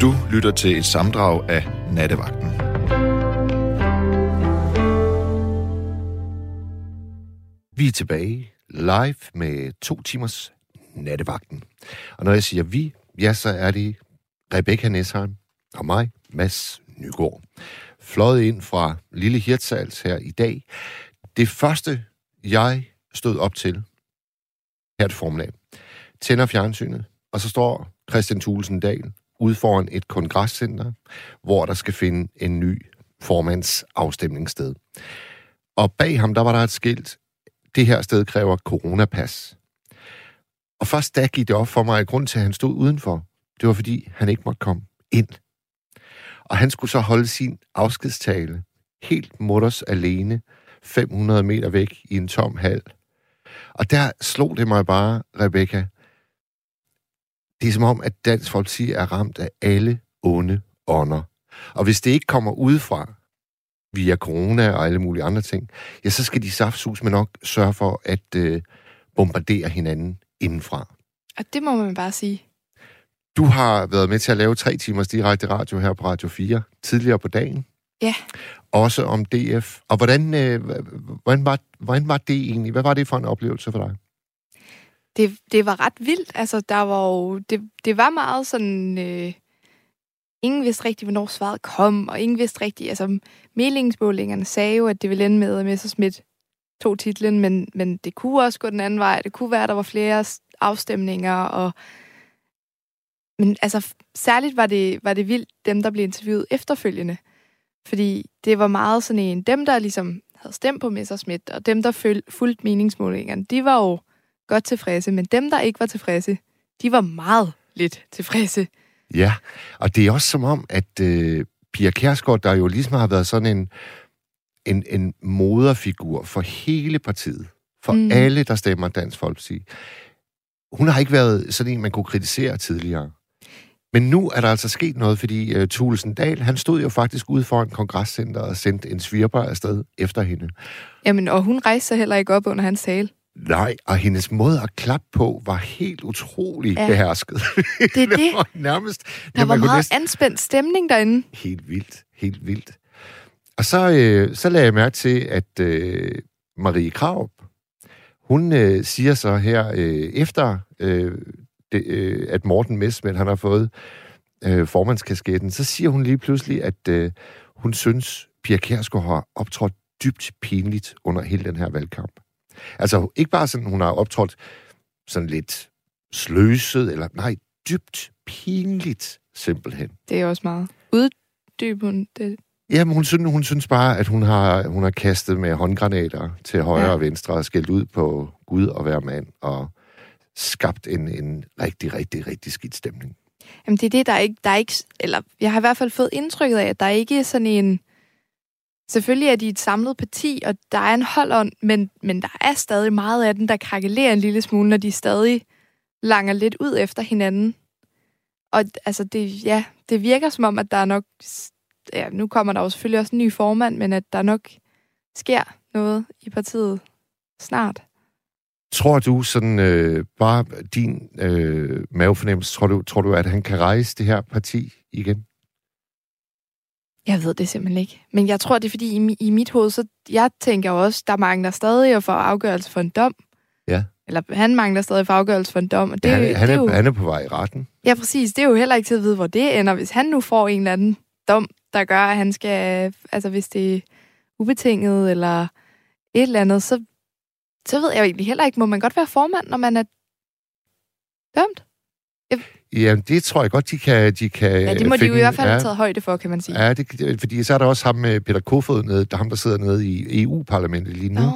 Du lytter til et samdrag af Nattevagten. Vi er tilbage live med to timers Nattevagten. Og når jeg siger vi, ja, så er det Rebecca Nesheim og mig, Mads Nygaard. Fløjet ind fra Lille Hirtshals her i dag. Det første, jeg stod op til her til formiddag, tænder fjernsynet, og så står Christian Thulesen Dahl ude foran et kongresscenter, hvor der skal finde en ny formands afstemningssted. Og bag ham, der var der et skilt, det her sted kræver coronapas. Og først da gik det op for mig, at grund til, at han stod udenfor, det var fordi, han ikke måtte komme ind. Og han skulle så holde sin afskedstale helt mutters alene, 500 meter væk i en tom hal. Og der slog det mig bare, Rebecca, det er som om, at Dansk Folkeparti er ramt af alle onde ånder. Og hvis det ikke kommer udefra, via corona og alle mulige andre ting, ja, så skal de saftsus med nok sørge for at øh, bombardere hinanden indenfra. Og det må man bare sige. Du har været med til at lave tre timers direkte radio her på Radio 4 tidligere på dagen. Ja. Også om DF. Og hvordan, øh, hvordan, var, hvordan var det egentlig? Hvad var det for en oplevelse for dig? Det, det var ret vildt. Altså, der var jo, det, det var meget sådan... Øh, ingen vidste rigtigt, hvornår svaret kom, og ingen vidste rigtigt... Altså, meningsmålingerne sagde jo, at det ville ende med, at Messerschmidt tog titlen, men, men det kunne også gå den anden vej. Det kunne være, at der var flere afstemninger, og... Men altså, særligt var det, var det vildt, dem, der blev interviewet efterfølgende. Fordi det var meget sådan en... Dem, der ligesom havde stemt på Messerschmidt, og dem, der fulgte meningsmålingerne, de var jo godt tilfredse, men dem, der ikke var tilfredse, de var meget lidt tilfredse. Ja, og det er også som om, at øh, Pia Kærsgaard, der jo ligesom har været sådan en, en, en moderfigur for hele partiet, for mm. alle, der stemmer Dansk Folkeparti, hun har ikke været sådan en, man kunne kritisere tidligere. Men nu er der altså sket noget, fordi uh, Thulesen Dahl, han stod jo faktisk ude for en kongresscenter og sendte en svirper afsted efter hende. Jamen, og hun rejste sig heller ikke op under hans tale. Nej, og hendes måde at klappe på var helt utrolig ja. behersket. Det er det. det var nærmest... Der var meget næsten... anspændt stemning derinde. Helt vildt, helt vildt. Og så, øh, så lagde jeg mærke til, at øh, Marie Krav, hun øh, siger så her, øh, efter øh, det, øh, at Morten Messmann, han har fået øh, formandskasketten, så siger hun lige pludselig, at øh, hun synes, Pia Kjærsgaard har optrådt dybt pinligt under hele den her valgkamp. Altså ikke bare sådan, hun har optrådt sådan lidt sløset, eller nej, dybt pinligt simpelthen. Det er også meget. Uddyb hun det? Jamen, hun synes, hun synes bare, at hun har, hun har kastet med håndgranater til højre ja. og venstre og skældt ud på Gud og hver mand og skabt en, en rigtig, rigtig, rigtig skidt stemning. Jamen, det er det, der er ikke, der er ikke... Eller, jeg har i hvert fald fået indtrykket af, at der ikke er sådan en Selvfølgelig er de et samlet parti, og der er en holdånd, men, men der er stadig meget af den, der krakelerer en lille smule, når de stadig langer lidt ud efter hinanden. Og altså, det, ja, det virker som om, at der er nok... Ja, nu kommer der jo selvfølgelig også en ny formand, men at der nok sker noget i partiet snart. Tror du sådan, øh, bare din øh, mavefornemmelse, tror du, tror du, at han kan rejse det her parti igen? Jeg ved det simpelthen ikke. Men jeg tror, det er fordi, i, i mit hoved, så jeg tænker også, der mangler stadig at få afgørelse for en dom. Ja. Eller han mangler stadig for afgørelse for en dom. Og det, han, det, han, er, er, jo, han er på vej i retten. Ja, præcis. Det er jo heller ikke til at vide, hvor det ender. Hvis han nu får en eller anden dom, der gør, at han skal... Altså, hvis det er ubetinget eller et eller andet, så, så ved jeg jo egentlig heller ikke, må man godt være formand, når man er dømt? Ja, det tror jeg godt, de kan... De kan ja, det må finde, de jo i hvert fald ja, have taget højde for, kan man sige. Ja, det, fordi så er der også ham med Peter Kofod, nede, der ham, der sidder nede i EU-parlamentet lige nu. Oh.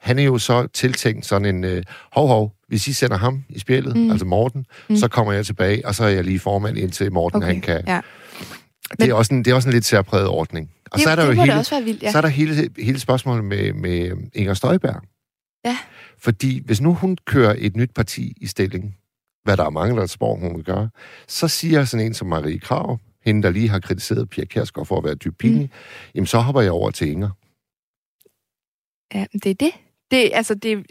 Han er jo så tiltænkt sådan en, uh, hov, hov, hvis I sender ham i spillet, mm. altså Morten, mm. så kommer jeg tilbage, og så er jeg lige formand indtil Morten, okay. han kan... Ja. Det er, også en, det er også en lidt særpræget ordning. Og det, så er der det jo hele, også være vildt, ja. så er der hele, hele spørgsmålet med, med Inger Støjberg. Ja. Fordi hvis nu hun kører et nyt parti i stilling, hvad der er mange, der spår, hun vil gøre, så siger sådan en som Marie Krav, hende, der lige har kritiseret Pia Kjærsgaard for at være dybt pinlig, mm. jamen så hopper jeg over til Inger. Ja, det er det. Det, altså, det,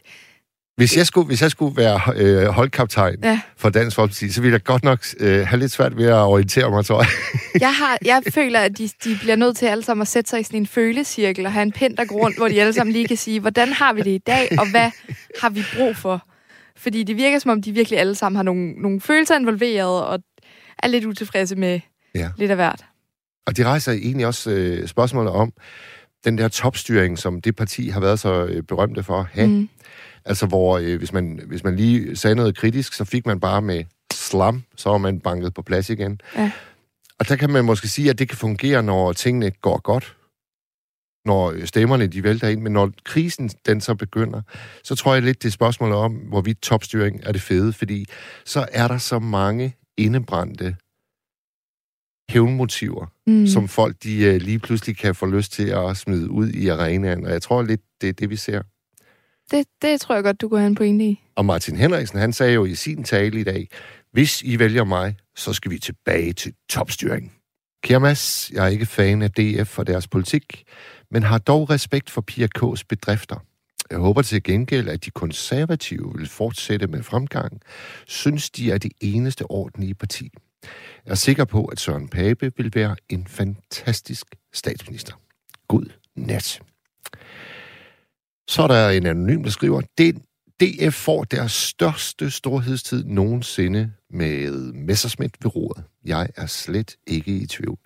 Hvis jeg skulle, hvis jeg skulle være øh, holdkaptajn Ja. for Dansk Folkeparti, så ville jeg godt nok øh, have lidt svært ved at orientere mig, tror jeg. Jeg, har, jeg føler, at de, de bliver nødt til alle sammen at sætte sig i sådan en følecirkel og have en pind, der går rundt, hvor de alle sammen lige kan sige, hvordan har vi det i dag, og hvad har vi brug for? Fordi det virker, som om de virkelig alle sammen har nogle, nogle følelser involveret, og er lidt utilfredse med Ja. lidt af hvert. Og de rejser egentlig også øh, spørgsmålet om den der topstyring, som det parti har været så øh, berømte for at have. Mm. Altså hvor, øh, hvis, man, hvis man lige sagde noget kritisk, så fik man bare med slam, så var man banket på plads igen. Ja. Og der kan man måske sige, at det kan fungere, når tingene går godt. Når øh, stemmerne de vælter ind. Men når krisen den så begynder, så tror jeg lidt, det er spørgsmålet om, hvorvidt topstyring er det fede. Fordi så er der så mange indebrændte hævnmotiver, Mm. som folk de øh, lige pludselig kan få lyst til at smide ud i arenaen. Og jeg tror lidt, det er det, vi ser. Det, det tror jeg godt, du kunne have en pointe i. Og Martin Henriksen, han sagde jo i sin tale i dag, hvis I vælger mig, så skal vi tilbage til topstyring. Kære Mads, jeg er ikke fan af DF og deres politik, men har dog respekt for Pia K's bedrifter. Jeg håber til gengæld, at de konservative vil fortsætte med fremgang. Synes, de er det eneste ordentlige parti. Jeg er sikker på, at Søren Pape vil være en fantastisk statsminister. God nat. Så er der en anonym, der skriver, det DF får deres største storhedstid nogensinde med Messerschmidt ved roret. Jeg er slet ikke i tvivl.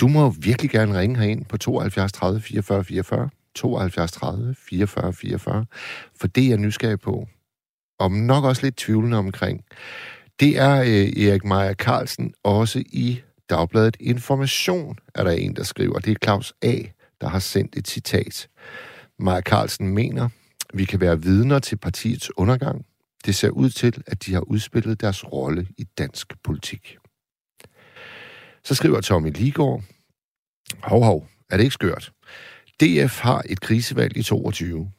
Du må virkelig gerne ringe herind på 72 30 44 44. 72 30 44 44. For det er jeg nysgerrig på. Og nok også lidt tvivlende omkring. Det er øh, Erik Meyer Carlsen også i Dagbladet Information, er der en, der skriver. Det er Claus A., der har sendt et citat. Maja Carlsen mener, vi kan være vidner til partiets undergang. Det ser ud til, at de har udspillet deres rolle i dansk politik. Så skriver Tommy Ligård, hov hov, er det ikke skørt? DF har et krisevalg i 22.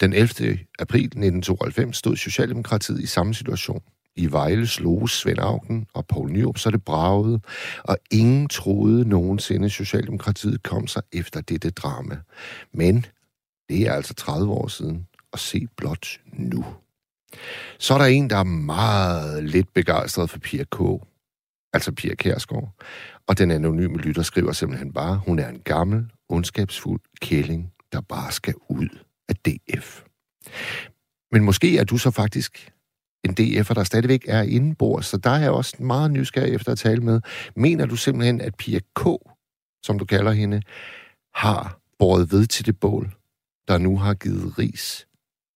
Den 11. april 1992 stod Socialdemokratiet i samme situation. I Vejle slog Svend Augen og Poul Nyrup, så det bragede, og ingen troede nogensinde, Socialdemokratiet kom sig efter dette drama. Men det er altså 30 år siden, og se blot nu. Så er der en, der er meget lidt begejstret for Pia K., altså Pia Kærsgaard, og den anonyme lytter skriver simpelthen bare, hun er en gammel, ondskabsfuld kælling, der bare skal ud af DF. Men måske er du så faktisk en DF'er, der stadigvæk er indenbords, så der er jeg også meget nysgerrig efter at tale med. Mener du simpelthen, at Pia K., som du kalder hende, har båret ved til det bål, der nu har givet ris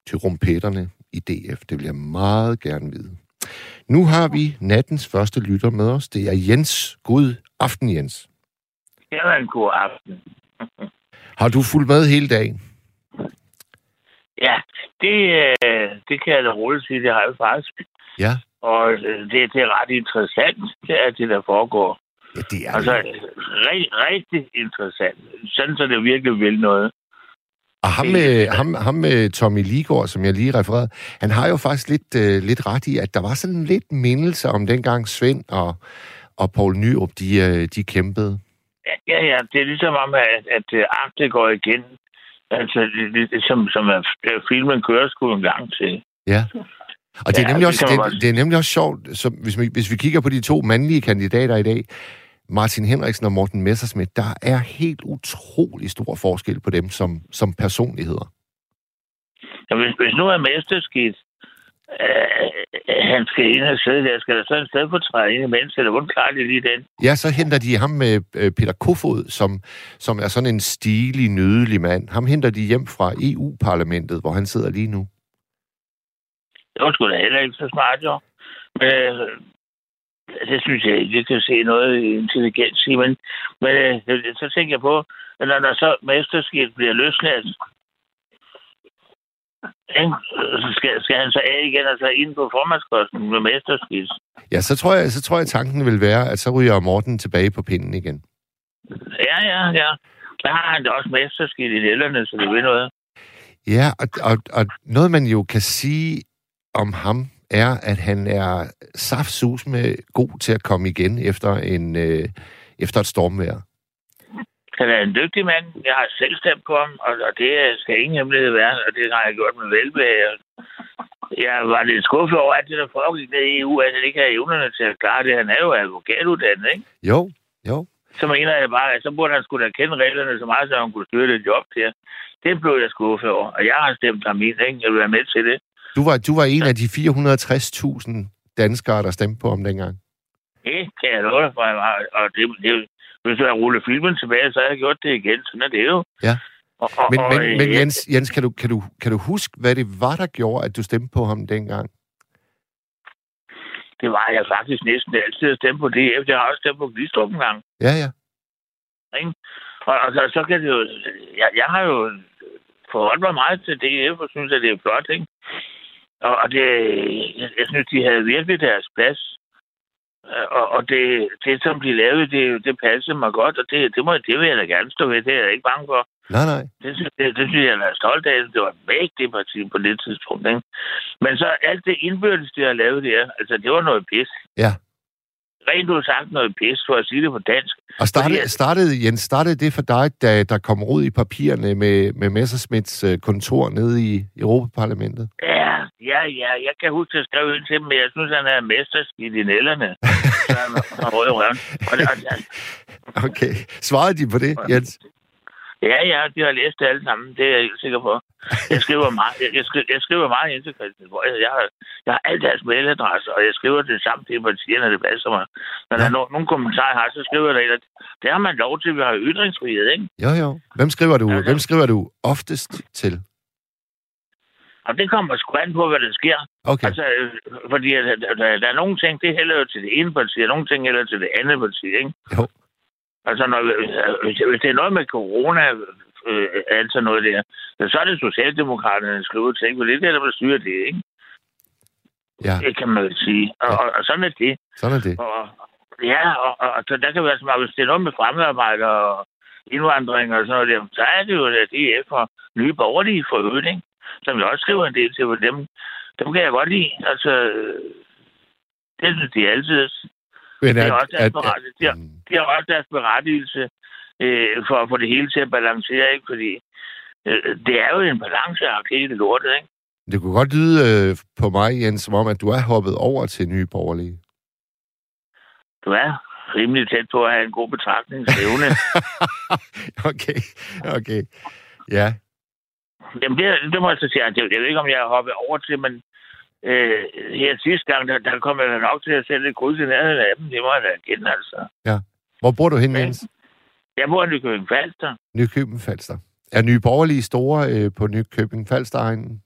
til rumpetterne i DF? Det vil jeg meget gerne vide. Nu har vi nattens første lytter med os. Det er Jens. God aften, Jens. Jamen, god aften. Har du fulgt med hele dagen? Ja, det, øh, det kan jeg da roligt sige, det har jeg faktisk. Ja. Og øh, det, det er ret interessant, det er det, der foregår. Ja, det er Altså, det. rig, rigtig interessant. Sådan, så det virkelig vil noget. Og ham med, ham, ham med Tommy Ligård, som jeg lige refererede, han har jo faktisk lidt, øh, lidt ret i, at der var sådan lidt mindelse om dengang Svend og, og Poul Nyrup, de, øh, de kæmpede. Ja, ja, det er ligesom om, at, at øh, akte går igen. Altså, det, det, det, som, som at øh, filmen kører skulle en gang til. Ja. Og det er, Ja, nemlig det også, det, godt det er nemlig også sjovt, så hvis, vi, hvis vi kigger på de to mandlige kandidater i dag, Martin Henriksen og Morten Messerschmidt, der er helt utrolig stor forskel på dem som, som personligheder. Ja, hvis, hvis nu er mesterskidt, øh, han skal ind og sidde der, skal der så en stedfortræder ind imens, eller hvordan klarer de lige den? Ja, så henter de ham med øh, Peter Kofod, som, som er sådan en stilig, nydelig mand. Ham henter de hjem fra EU-parlamentet, hvor han sidder lige nu. Det var sgu da heller ikke så smart, jo. Men øh, det synes jeg ikke, jeg kan se noget intelligens i. Men, men øh, så tænker jeg på, at når der så mesterskibet bliver løsladt, skal, skal han så af igen og så ind på formandskosten med mesterskib. Ja, så tror jeg, så tror jeg tanken vil være, at så ryger Morten tilbage på pinden igen. Ja, ja, ja. Der har han da også mesterskib i nælderne, så det vil noget. Ja, og, og, og noget man jo kan sige om ham, er, at han er saftsus med god til at komme igen efter, en, øh, efter et stormvejr. Han er en dygtig mand. Jeg har selv stemt på ham, og, og det skal ingen hemmelighed være, og det har jeg gjort med velbehag. Jeg var lidt skuffet over, at det der foregik ned i EU, at han ikke har evnerne til at klare det. Han er jo advokatuddannet, ikke? Jo, jo. Så mener jeg bare, at så burde han skulle da kende reglerne så meget, så han kunne styre det job til. Det blev jeg skuffet over, og jeg har stemt ham ind, ikke? Jeg vil være med til det. Du var, du var en af de 460.000 danskere, der stemte på ham dengang. Det kan jeg love dig for, jeg var. Og det, det, hvis jeg rulle filmen tilbage, så har jeg gjort det igen. Sådan er det jo. Ja. Og, og, Men, og, men, men ja, Jens, Jens kan, du, kan, du, kan du huske, hvad det var, der gjorde, at du stemte på ham dengang? Det var jeg faktisk næsten altid at stemme på DF. Jeg har også stemt på Glistrup en gang. Ja, ja. Og, og så, så kan det jo... Jeg, jeg har jo forholdt mig meget til DF, og synes, at det er flot, ikke? Og, og det, jeg, jeg synes, de havde virkelig deres plads. Øh, Og, og det, det, som de lavede, det, det passede mig godt, og det, det, må, det vil jeg da gerne stå ved. Det er jeg ikke bange for. Nej, nej. Det, synes- det, det synes jeg, jeg er stolt af. Det var et mægtigt parti på det tidspunkt. Ikke? Men så alt det indbyrdes, de har lavet der, altså det var noget pis. Ja. Rent ud sagt noget pis, for at sige det på dansk. Og startede, Fordi- startede, Jens, startede det for dig, da der kom rod i papirerne med, med Messersmiths øh, kontor nede i Europaparlamentet? Ja, ja, ja. Jeg kan huske, at jeg skrev ind til dem, men jeg synes, han er mesterskidt i nælderne. Så han er rød i røven. Og det, og, Okay. Svarede de på det, Jens? Ja, ja, de har læst det alle sammen. Det er jeg helt sikker på. Jeg skriver meget, jeg, skriver, jeg skriver meget ind til Christiansborg. Jeg, jeg, har, jeg har alle deres mailadresser, og jeg skriver det samme til partierne, det passer mig. Når der er no, nogle kommentarer, har, så skriver jeg det. Det har man lov til, vi har ytringsfrihed, ikke? Jo, jo. Hvem skriver du, Altså- hvem skriver du oftest til? Og det kommer sgu an på, hvad der sker. Okay. Altså, øh, fordi der, der, der er nogle ting, det hælder jo til det ene parti, og nogle ting hælder til det andet parti, ikke? Jo. Altså, når, øh, hvis, hvis det er noget med corona, øh, altså noget der, så er det Socialdemokraterne, der skriver ting, for det er det, der vil styre det, ikke? Ja, Det kan man sige. Og, og, og sådan er det. sådan er det. Og, ja, og, og, og så der kan være så meget, hvis det er noget med fremmedarbejdere og indvandring og sådan noget der, så er det jo, at DF og nye borgerlige for øvrigt, ikke? Som jeg også skriver en del til, for dem, dem kan jeg godt lide. Altså, øh, det synes de altid. Men det er også deres. De har, Mm, de har også deres berettigelse øh, for at få det hele til at balancere, ikke? Fordi øh, det er jo en balanceakt hele lortet, ikke? Det kunne godt lyde øh, på mig, Jens, som om, at du er hoppet over til nye borgerlige. Du er rimelig tæt på at have en god betragtningsevne. okay, okay. Ja, Jamen, det, det må jeg så sige. Jeg, jeg ved ikke, om jeg har hoppet over til, men øh, her sidste gang, der, der kom jeg nok til at sætte et kryds i nærheden af dem. Det må jeg da igen, altså. hvor bor du hen, Men- Jens? Jeg bor i Nykøbing Falster. Nykøbing Falster. Er nye borgerlige store øh, på Nykøbing Falster-egnen?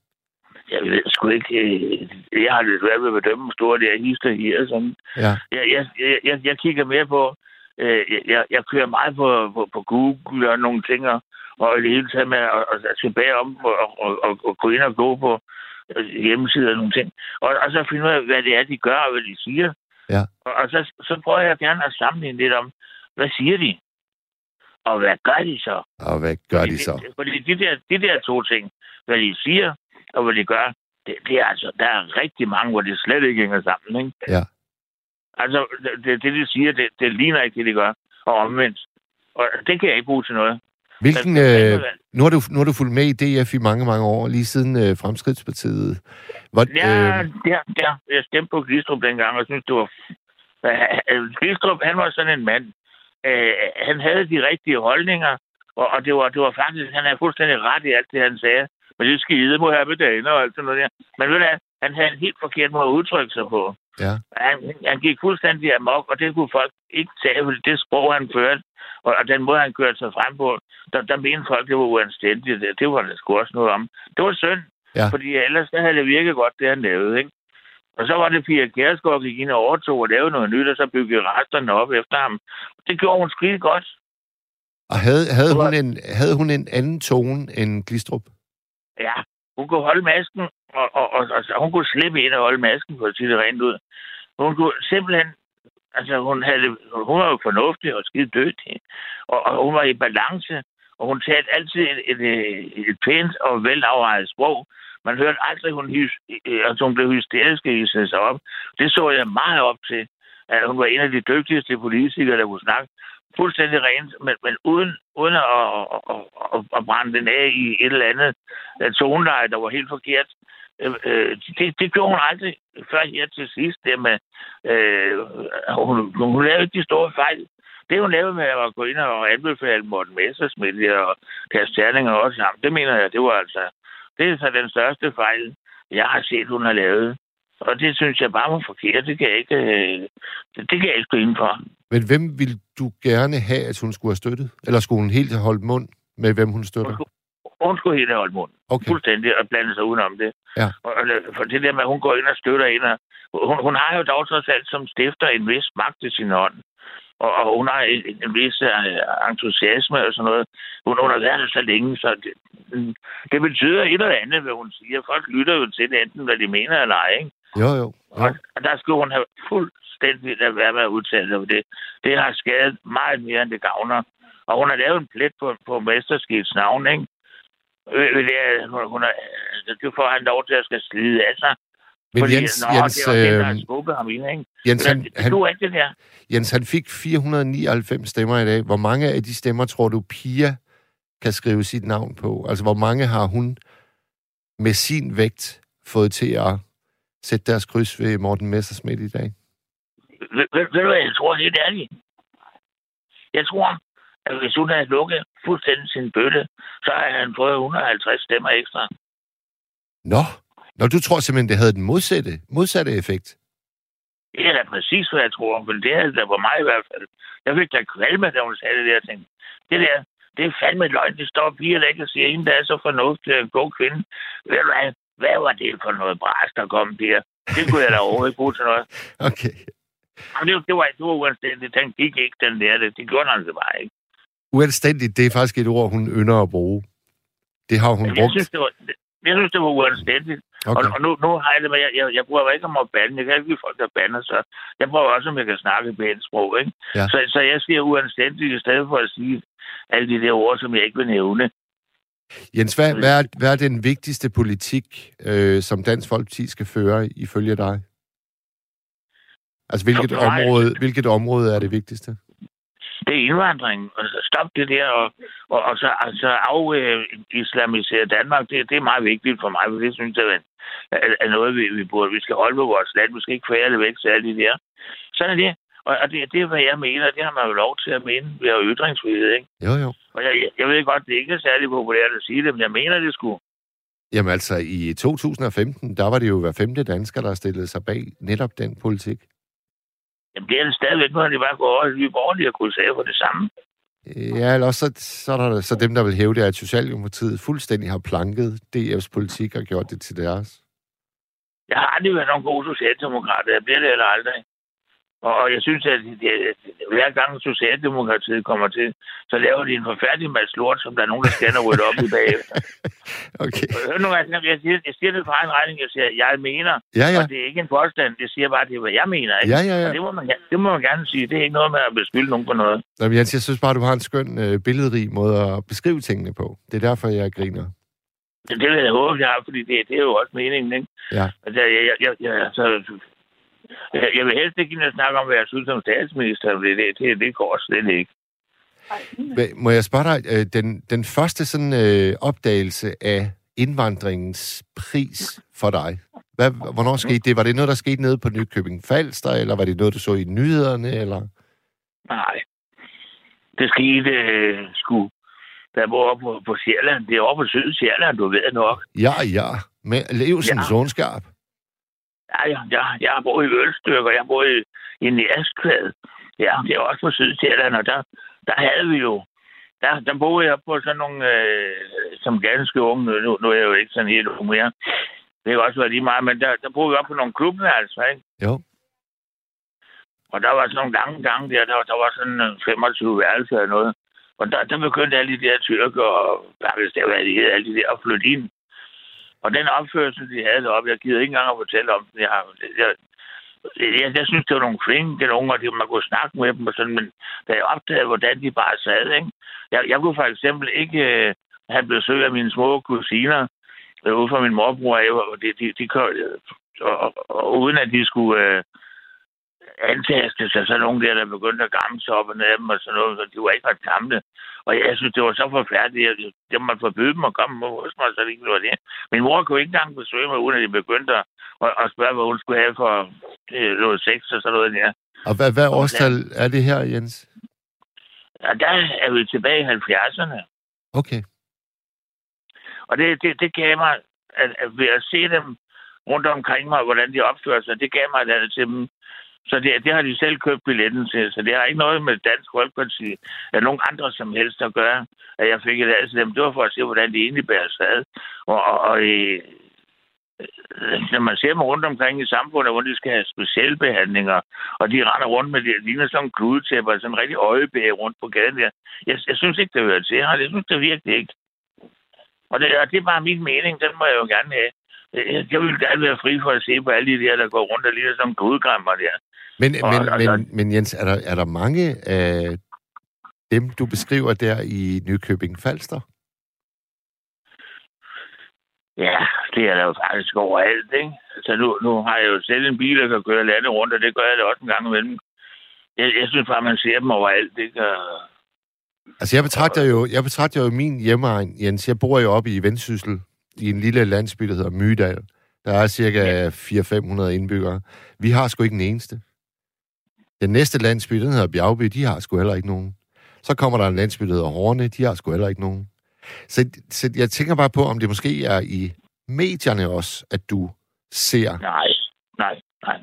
Jeg ved sgu ikke... Øh, jeg har lidt svært ved at bedømme, hvor store det er hister her. Sådan. Ja, Jeg, jeg, jeg, jeg, kigger mere på... Øh, jeg, jeg kører meget på, på, på Google og nogle ting, og, og i det hele taget med at, at, at tilbage om og, og, og, og gå ind og gå på hjemmesider og nogle ting. Og, og så finde ud af, hvad det er, de gør, og hvad de siger. Ja. Og, og så, så prøver jeg gerne at sammenligne lidt om, hvad siger de? Og hvad gør de så? og hvad gør Fordi de så? det- Fordi de der, de der to ting, hvad de siger og hvad de gør, det, det er altså, der er rigtig mange, hvor det slet ikke hænger sammen, ikke? Ja. Altså, det, det de siger, det, det ligner ikke det, de gør, og omvendt. Og det kan jeg ikke bruge til noget. Hvilken, øh, nu, har du, nu har du fulgt med i DF i mange, mange år, lige siden øh, Fremskridtspartiet. Hvor, Ja, øh, ja, ja, jeg stemte på Glistrup dengang, og synes, det var... Øh, Glistrup, han var sådan en mand. Øh, han havde de rigtige holdninger, og, og det, var, det var faktisk... Han havde fuldstændig ret i alt det, han sagde. Men det skide må have med dagen og alt sådan noget der. Men ved du hvad, han havde en helt forkert måde at udtrykke sig på. Ja. Han, han gik fuldstændig amok, og det kunne folk ikke tage, fordi det sprog, han førte, og, den måde, han kørte sig frem på, der, der mente folk, det var uanstændigt. Det, det var der sgu også noget om. Det var synd, Ja. fordi ellers så havde det virket godt, det han lavede, ikke? Og så var det Pia Kjærsgaard gik ind og overtog og lavede noget nyt, og så byggede resterne op efter ham. Det gjorde hun skide godt. og havde, havde, hun en, havde hun en anden tone end Glistrup? Ja, hun kunne holde masken, og, og, og, og, og hun kunne slippe ind og holde masken, for at sige det rent ud. Hun kunne simpelthen... Altså, hun, havde, hun var jo fornuftig og skide dygtig, og, og hun var i balance, og hun talte altid et, et, et, et pænt og velafrejet sprog. Man hørte aldrig, hun, hys, altså, hun blev hysterisk i sig op. Det så jeg meget op til, at hun var en af de dygtigste politikere, der kunne snakke fuldstændig rent, men, men uden, uden at, at, at, at, brænde den af i et eller andet øh, toneleje, der var helt forkert. Øh, øh, det, det gjorde hun aldrig før her til sidst. Det med, øh, hun, hun lavede ikke de store fejl. Det hun lavede med at gå ind og anbefale Morten Messersmith og Kast Terninger også sammen, det mener jeg, det var altså, det er så den største fejl, jeg har set, hun har lavet. Og det synes jeg bare var forkert. Det kan jeg ikke, det, det kan jeg ikke gå ind for. Men hvem ville du gerne have, at hun skulle have støttet? Eller skulle hun helt have holdt mund med, hvem hun støtter? Hun skulle, hun skulle helt have holdt mund. Okay. Fuldstændig og blande sig udenom det. Ja. Og, for det der med, at hun går ind og støtter ind. Og, hun, hun har jo dog trods alt som stifter en vis magt i sin hånd. Og, og hun har en, en vis uh, entusiasme og sådan noget. Hun, hun har været der så længe, så det, det betyder et eller andet, hvad hun siger. Folk lytter jo til det, enten hvad de mener eller ej. Ikke? Jo, jo. jo. Og, og der skulle hun have fuldstændig at være med at udtale sig det. Det har skadet meget mere, end det gavner. Og hun har lavet en plet på, på mesterskibets navn, ikke? Det, hun, hun er, det får han lov til at skal slide af sig. Men Fordi, Jens, nå, Jens, det var det, der øh, ham ind, ikke? Jens, han, det, han, det ikke det der. Jens, han fik 499 stemmer i dag. Hvor mange af de stemmer tror du, Pia kan skrive sit navn på? Altså, hvor mange har hun med sin vægt fået til at sætte deres kryds ved Morten Messersmith i dag? Ved, ved, ved du hvad, jeg tror helt ærligt? Jeg tror, at hvis hun havde lukket fuldstændig sin bøtte, så havde han fået 150 stemmer ekstra. Nå, Nå du tror simpelthen, det havde den modsatte, modsatte effekt? Det er da præcis, hvad jeg tror. Men det er da på mig i hvert fald. Jeg fik da kvalme, da hun sagde det der ting. Det der, det er fandme løgn. Det står piger, der ikke og siger, en der er så fornuftig en god kvinde. Ved du hvad? Hvad var det for noget bras, der kom der? Det kunne jeg da overhovedet ikke bruge til noget. Okay. Men det, det, var, det var uanstændigt. Den gik ikke, den der. Det, det gjorde han det bare ikke. Uanstændigt, det er faktisk et ord, hun ynder at bruge. Det har hun jeg brugt. synes, det var, jeg synes, det var uanstændigt. Okay. Og, og nu, nu har jeg det med, jeg, jeg, jeg bruger ikke om at bande. Jeg kan ikke lide folk, der bander, så jeg prøver også, om jeg kan snakke pænt sprog, ikke? Ja. Så, så jeg siger uanstændigt, i stedet for at sige alle de der ord, som jeg ikke vil nævne. Jens, hvad, hvad, er, hvad er den vigtigste politik, øh, som Dansk Folkeparti skal føre ifølge dig? Altså, hvilket område, hvilket område er det vigtigste? Det er indvandring. Stop det der, og, og, og så altså, af-islamisere Danmark. Det, det er meget vigtigt for mig, for det synes jeg er, er, noget, vi, vi, burde. Vi skal holde på vores land. Vi skal ikke det væk de der. Sådan er det. Og, og det, det er, hvad jeg mener. Det har man jo lov til at mene. Vi har jo ytringsfrihed, ikke? Jo, jo. Og jeg, jeg, ved godt, det ikke er særlig populært at sige det, men jeg mener det skulle. Jamen altså, i 2015, der var det jo hver femte dansker, der stillede sig bag netop den politik. Jamen, det er det stadigvæk, når de bare går over i borgerlige og kunne sige for det samme. Ja, eller også så, så er der så dem, der vil hæve det, at Socialdemokratiet fuldstændig har planket DF's politik og gjort det til deres. Jeg har aldrig været nogen god socialdemokrat. Jeg bliver det eller aldrig. Og jeg synes, at det, hver gang Socialdemokratiet kommer til, så laver de en forfærdelig masse lort, som der er nogen, der skal rydde op i bagefter. Okay. Hør nu, altså, jeg, siger, jeg siger det for egen regning. Jeg siger, jeg mener, Ja, ja. og det er ikke en påstand. Det siger bare, det er, hvad jeg mener. Ikke? Ja, ja, ja. Og det må, man, gerne- det må man gerne sige. Det er ikke noget med at beskylde nogen for noget. Nå, men Jens, jeg synes bare, du har en skøn øh, billedrig måde at beskrive tingene på. Det er derfor, jeg griner. Det, det vil jeg håbe, jeg har, fordi det, det er jo også meningen. Ikke? Ja. Altså, jeg, jeg, jeg, jeg, altså, jeg, jeg vil helst ikke ind og snakke om, hvad jeg synes som statsminister. Det, det, det, det går slet ikke. Hva- Må jeg spørge dig, øh, den, den første sådan øh, opdagelse af indvandringens pris for dig, hvad, hvornår skete det? Var det noget, der skete nede på Nykøbing Falster, eller var det noget, du så i nyhederne, eller? Nej. Det skete øh, sgu, da jeg var oppe på, på Sjælland. Det er oppe på Syd Sjælland, du ved nok. Ja, ja. Med Levsens ja. ondskab. Ja, ja, ja, jeg har boet i Ølstykker, jeg har boet i, i Næskvad. Ja, det er også på Sydsjælland, og der, der havde vi jo... Der, der boede jeg på sådan nogle, øh, som ganske unge, nu, nu er jeg jo ikke sådan helt ung mere. Det kan også være lige meget, men der, der boede vi op på nogle klubværelser, ikke? Jo. Og der var sådan nogle lange gange der, der, der var sådan øh, 25 værelser eller noget. Og der, der begyndte alle de der tyrker og pakistanere, alle de der at flytte ind. Og den opførsel, de havde deroppe, jeg gider ikke engang at fortælle om den. Jeg, jeg, jeg, jeg synes, det var nogle flinke unge, og de- man kunne snakke med dem og sådan, men da jeg opdagede, hvordan de bare sad, ikke? Jeg, jeg kunne for eksempel ikke øh, have besøg af mine små kusiner øh, ude fra min morbror, og og de, de, de, kørte, øh, og, og, og, uden at de skulle... Øh, antastet sig så nogle der, der begyndte at gamme sig op og ned dem og sådan noget, så de var ikke ret gamle. Og jeg synes, det var så forfærdeligt, at det måtte forbyde dem at komme hos mig, så det ikke var det. Min mor kunne ikke engang besøge mig, uden at de begyndte at, at spørge, hvad hun skulle have for det, noget sex og sådan noget der. Og hvad, hvad årstal er det her, Jens? Ja, der er vi tilbage i 70'erne. Okay. Og det, det, det gav mig, at, at ved at se dem rundt omkring mig, hvordan de opfører sig, det gav mig et til dem. Så det, det har de selv købt billetten til, så det har ikke noget med Dansk Folkeparti eller nogen andre som helst at gøre, at jeg fik et ad til dem. Det var for at se, hvordan de egentlig bærer sig Og, og, og øh, øh, når man ser dem rundt omkring i samfundet, hvor de skal have specielle behandlinger, og de render rundt med det, ligner sådan en kludetæppe, sådan en rigtig øjebæge rundt på gaden der. Jeg, jeg synes ikke, det hører til her. Jeg synes det virkelig ikke. Og det, og det er bare min mening, den må jeg jo gerne have. Jeg vil gerne være fri for at se på alle de der, der går rundt og ligner som grudgrammer der. Men, og, men, og, men, men Jens, er der, er der mange af dem, du beskriver der i Nykøbing Falster? Ja, det er der jo faktisk overalt, ikke? Så nu, nu har jeg jo selv en bil, der kan køre landet rundt, og det gør jeg da også en gang imellem. Jeg, jeg synes bare, man ser dem overalt, ikke? Og, Altså, jeg betragter jo, jeg betragter jo min hjemmeegn, Jens. Jeg bor jo oppe i Vendsyssel, i en lille landsby, der hedder Mydal. Der er cirka 400-500 indbyggere. Vi har sgu ikke en eneste. Den næste landsby, den hedder Bjergby, de har sgu heller ikke nogen. Så kommer der en landsby, der hedder Horne, de har sgu heller ikke nogen. Så, så jeg tænker bare på, om det måske er i medierne også, at du ser... Nej, nej, nej.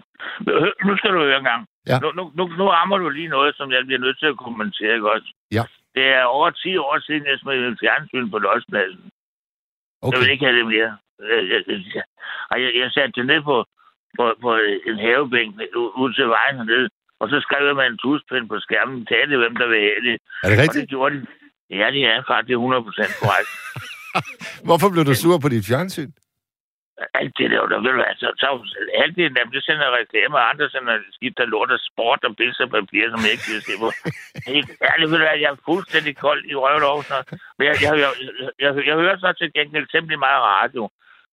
Nu skal du høre en gang. Ja. Nu, nu, nu, nu rammer du lige noget, som jeg bliver nødt til at kommentere, ikke også? Ja. Det er over 10 år siden, jeg smed en fjernsyn på Lodspladsen. Okay. Jeg vil ikke have det mere. Jeg, jeg, jeg, jeg, jeg satte det ned på, på, på en havebænk ud til vejen hernede, og så skrev jeg med en tuspind på skærmen, talte hvem der vil have det. Er det rigtigt? Og det gjorde de. Ja, det er faktisk 100% korrekt. Hvorfor blev du sur på dit fjernsyn? alt det der, der vil altså, så alt det der, det sender reklamer, og andre sender skidt der lort og sport og billeder og papir, som jeg ikke vil se på. Helt ærligt, vil jeg er fuldstændig kold i røven over Men jeg, jeg, jeg, jeg, jeg, hører så til gengæld temmelig meget radio.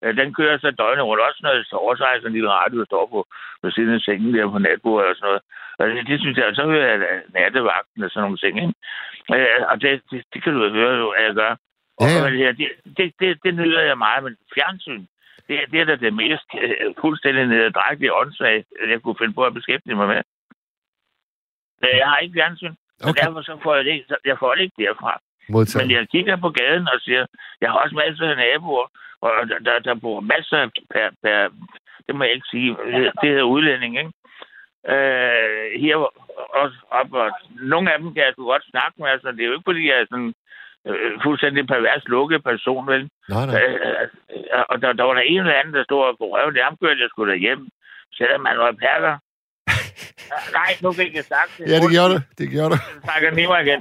Den kører så døgnet rundt, også når jeg sover, så har jeg sådan en lille radio, der står på, på siden af sengen der på natbordet og sådan noget. Og det, det synes jeg, så hører jeg nattevagten og sådan nogle ting, ikke? Og det, det, det kan du høre, at jeg gør. Og ja. det, det, det, det nyder jeg meget, men fjernsyn, det, det er da det mest uh, fuldstændig nederdrægtige åndssvagt, jeg kunne finde på at beskæftige mig med. Jeg har ikke fjernsyn, okay. så derfor så får jeg det, jeg får det ikke derfra. Modtaget. Men jeg kigger på gaden og siger, jeg har også masser af naboer, og der, der, der bor masser per, per, det må jeg ikke sige, det hedder udlænding, ikke? Øh, her også op, og nogle af dem kan jeg godt snakke med, altså det er jo ikke, fordi jeg er sådan øh, fuldstændig pervers lukket person, vel? Nej, nej. Øh, øh, og der, der var der en eller anden, der stod på røven, det kørte jeg skulle hjem, selvom man var perker. Nej, nu fik jeg sagt det. Ja, det gjorde du. Det gjorde du. Jeg takker Nima igen.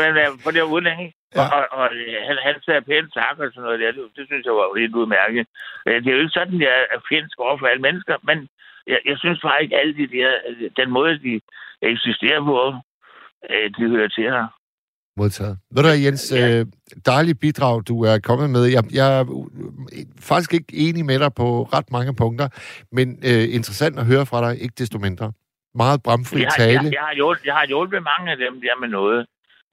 Men øh, for det udlænding. Ja. Og, og, og han, han sagde pænt tak og sådan noget der. Det, det synes jeg var helt udmærket. Øh, det er jo ikke sådan, jeg er fjendsk over for alle mennesker, men jeg, jeg synes bare ikke alle de der, den måde, de eksisterer på, de hører til her. Modtaget. Ved du Jens, ja. øh, dejligt bidrag, du er kommet med. Jeg, jeg er faktisk ikke enig med dig på ret mange punkter, men øh, interessant at høre fra dig, ikke desto mindre. Meget bramfri jeg, tale. Jeg, jeg, har hjulpet, jeg har hjulpet mange af dem der med noget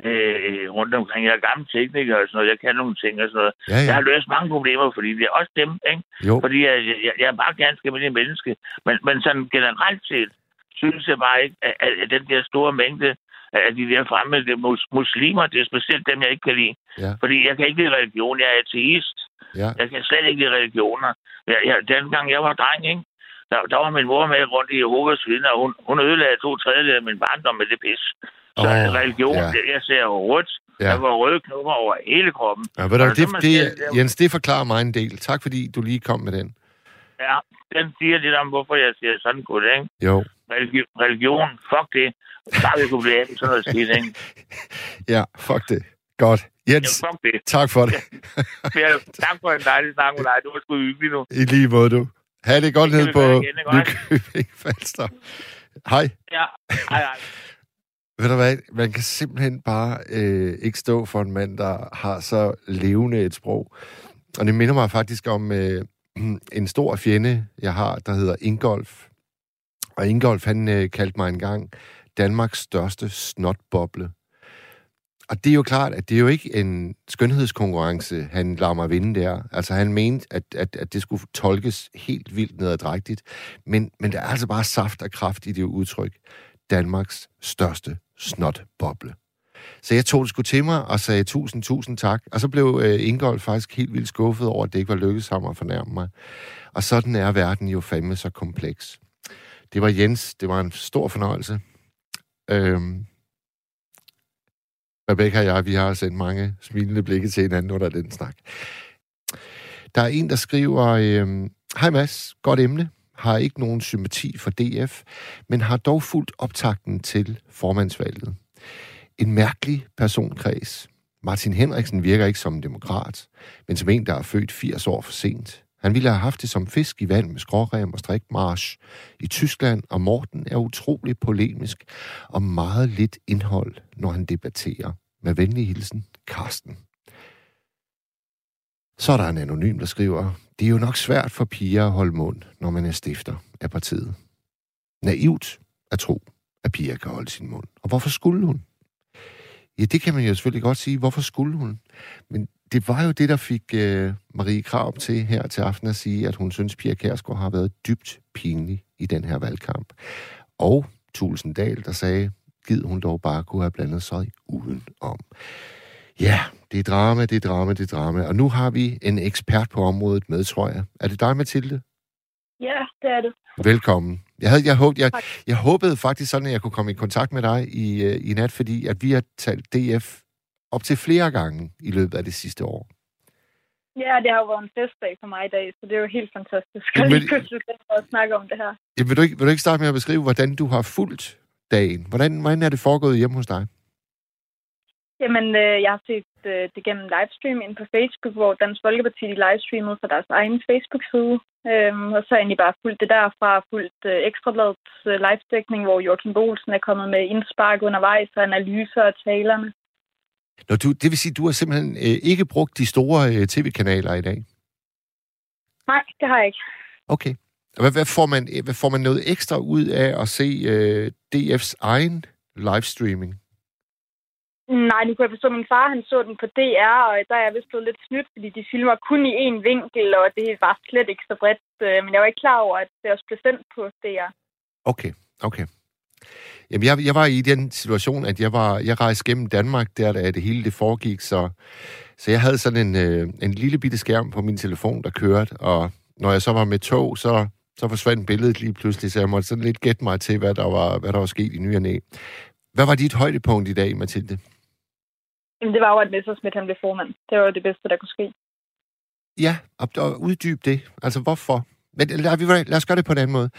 øh, rundt omkring. Jeg er gammel tekniker og sådan noget. Jeg kan nogle ting og sådan noget. Ja, ja. Jeg har løst mange problemer, fordi det er også dem, ikke? Jo. Fordi jeg, jeg, jeg er bare ganske det menneske. Men, men sådan generelt set, synes jeg bare ikke, at, at den der store mængde af de der fremmede mus- muslimer. Det er specielt dem, jeg ikke kan lide. Ja. Fordi jeg kan ikke lide religion. Jeg er ateist. Ja. Jeg kan slet ikke lide religioner. Jeg, jeg, dengang jeg var dreng, ikke? Der, der var min mor med rundt i Jehovas vidner, og hun, hun ødelagde to tredjedel af min barndom med det pis. Så oh, religion, ja. jeg ser rødt. Ja. Der var røde knopper over hele kroppen. Ja, ved du, det, det, det, Jens, det forklarer mig en del. Tak fordi du lige kom med den. Ja, den siger lidt om, hvorfor jeg siger sådan godt, ikke? Jo. Religi- religion, fuck det. Bare vi kunne blive af sådan noget skidt, ikke? ja, fuck det. Godt. Jens, ja, fuck det. tak for det. ja, tak for en dejlig snak med dig. Du var sgu hyggelig nu. I lige måde, du. Ha' det godt ned på Nykøbing Falster. Hej. Ja, hej, hej. Ved du hvad, man kan simpelthen bare øh, ikke stå for en mand, der har så levende et sprog. Og det minder mig faktisk om øh, en stor fjende, jeg har, der hedder Ingolf. Og Ingolf, han øh, kaldte mig engang Danmarks største snotboble. Og det er jo klart, at det er jo ikke en skønhedskonkurrence, han lader mig vinde der. Altså han mente, at, at, at det skulle tolkes helt vildt nedadrægtigt. Men, men der er altså bare saft og kraft i det udtryk. Danmarks største snotboble. Så jeg tog det sgu til mig og sagde tusind, tusind tak. Og så blev øh, Ingolf faktisk helt vildt skuffet over, at det ikke var lykkedes ham at fornærme mig. Og sådan er verden jo fandme så kompleks. Det var Jens. Det var en stor fornøjelse. Øhm, Rebecca og jeg, vi har sendt mange smilende blikke til hinanden under den snak. Der er en, der skriver, øhm, Hej Mads, godt emne. Har ikke nogen sympati for DF, men har dog fuldt optakten til formandsvalget. En mærkelig personkreds. Martin Henriksen virker ikke som en demokrat, men som en, der er født 80 år for sent. Han ville have haft det som fisk i vand med skrårem og strikmarsch i Tyskland, og Morten er utrolig polemisk og meget lidt indhold, når han debatterer. Med venlig hilsen, Karsten. Så er der en anonym, der skriver, det er jo nok svært for piger at holde mund, når man er stifter af partiet. Naivt at tro, at piger kan holde sin mund. Og hvorfor skulle hun? Ja, det kan man jo selvfølgelig godt sige. Hvorfor skulle hun? Men det var jo det, der fik øh, Marie Krav til her til aften at sige, at hun synes, Pia Kærsgaard har været dybt pinlig i den her valgkamp. Og Tulsen Dahl, der sagde, gid hun dog bare kunne have blandet sig udenom. Ja, det er drama, det er drama, det er drama. Og nu har vi en ekspert på området med, tror jeg. Er det dig, Mathilde? Ja, det er det. Velkommen. Jeg, havde, jeg, håbede, jeg, jeg håbede faktisk sådan, at jeg kunne komme i kontakt med dig i, øh, i nat, fordi at vi har talt DF op til flere gange i løbet af det sidste år. Ja, det har jo været en festdag for mig i dag, så det er jo helt fantastisk at lige pludselig at snakke om det her. Ja, vil, du ikke, vil du ikke starte med at beskrive, hvordan du har fulgt dagen? Hvordan, hvordan er det foregået hjemme hos dig? Jamen, øh, jeg har set øh, det gennem livestream ind på Facebook, hvor Dansk Folkeparti de livestreamede fra deres egen Facebook-side. Øhm, og så jeg egentlig bare fulgt det derfra, fulgt øh, Ekstrabladets øh, live-dækning, hvor Joachim Bolsen er kommet med indspark undervejs og analyser af talerne. Når du, det vil sige, at du har simpelthen øh, ikke brugt de store øh, tv-kanaler i dag? Nej, det har jeg ikke. Okay. Hvad, hvad, får man, hvad får man noget ekstra ud af at se øh, DF's egen livestreaming? Nej, nu kunne jeg forstå, at min far han så den på DR, og der er jeg vist blevet lidt snydt, fordi de filmer kun i én vinkel, og det var slet ikke så bredt. Øh, men jeg var ikke klar over, at det også blev sendt på DR. Okay, okay. Jamen, jeg, jeg var i den situation, at jeg var jeg rejste gennem Danmark, der da det hele det foregik, så, så jeg havde sådan en, øh, en lille bitte skærm på min telefon, der kørte, og når jeg så var med tog, så, så forsvandt billedet lige pludselig, så jeg måtte sådan lidt gætte mig til, hvad der var, hvad der var sket i ny næ. Hvad var dit højdepunkt i dag, Mathilde? Jamen, det var jo, at Messersmith han blev formand. Det var jo det bedste, der kunne ske. Ja, og, og uddyb det. Altså, hvorfor? Men lad, lad os gøre det på en anden måde.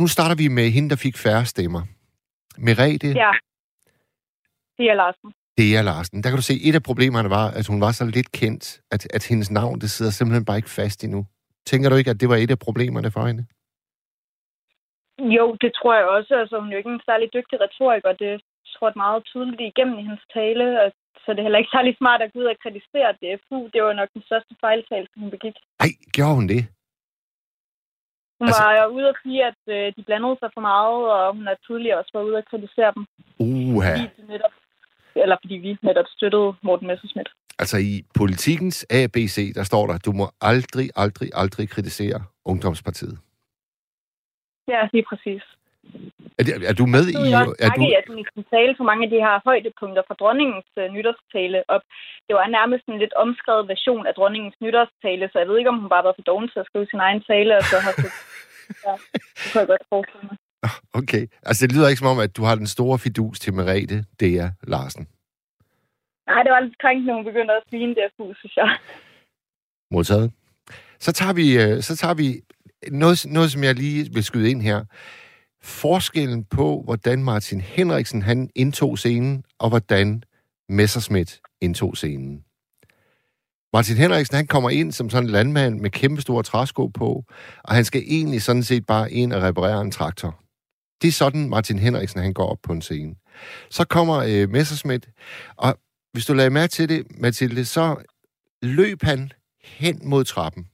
Nu starter vi med hende, der fik færre stemmer. Merete. Ja. Det er Larsen. Det er Larsen. Der kan du se, et af problemerne var, at hun var så lidt kendt, at, at hendes navn, det sidder simpelthen bare ikke fast endnu. Tænker du ikke, at det var et af problemerne for hende? Jo, det tror jeg også. Altså, hun er jo ikke en særlig dygtig retoriker. Det trådt meget tydeligt igennem i hans tale, så det er heller ikke særlig smart at gå ud og kritisere DFU. Det var nok den største fejltagelse, hun begik. Nej, gjorde hun det? Hun altså... var ude at sige, at øh, de blandede sig for meget, og hun har tidligere også været ude at kritisere dem. Uha. Fordi, de netop, eller fordi vi netop støttede Morten Messerschmidt. Altså i politikens ABC, der står der, du må aldrig, aldrig, aldrig kritisere Ungdomspartiet. Ja, lige præcis. Er, er du med i... Er du... at hun tale for mange af de her højdepunkter fra dronningens uh, nytårstale op. Det var nærmest en lidt omskrevet version af dronningens nytårstale, så jeg ved ikke, om hun bare var for doven til at skrive sin egen tale, og så har så... ja, det kunne jeg godt forestille mig. Okay. Altså, det lyder ikke som om, at du har den store fidus til Merete Dea Larsen. Nej, det var lidt krænkende, hun begyndte at svine der fus, synes jeg. Modtaget. Så tager vi, øh, så tager vi noget, noget, som jeg lige vil skyde ind her forskellen på, hvordan Martin Henriksen han indtog scenen, og hvordan Messerschmidt indtog scenen. Martin Henriksen, han kommer ind som sådan en landmand med kæmpe store træsko på, og han skal egentlig sådan set bare ind og reparere en traktor. Det er sådan, Martin Henriksen han går op på en scene. Så kommer øh, Messerschmidt, og hvis du lader mærke til det, Mathilde, så løb han hen mod trappen.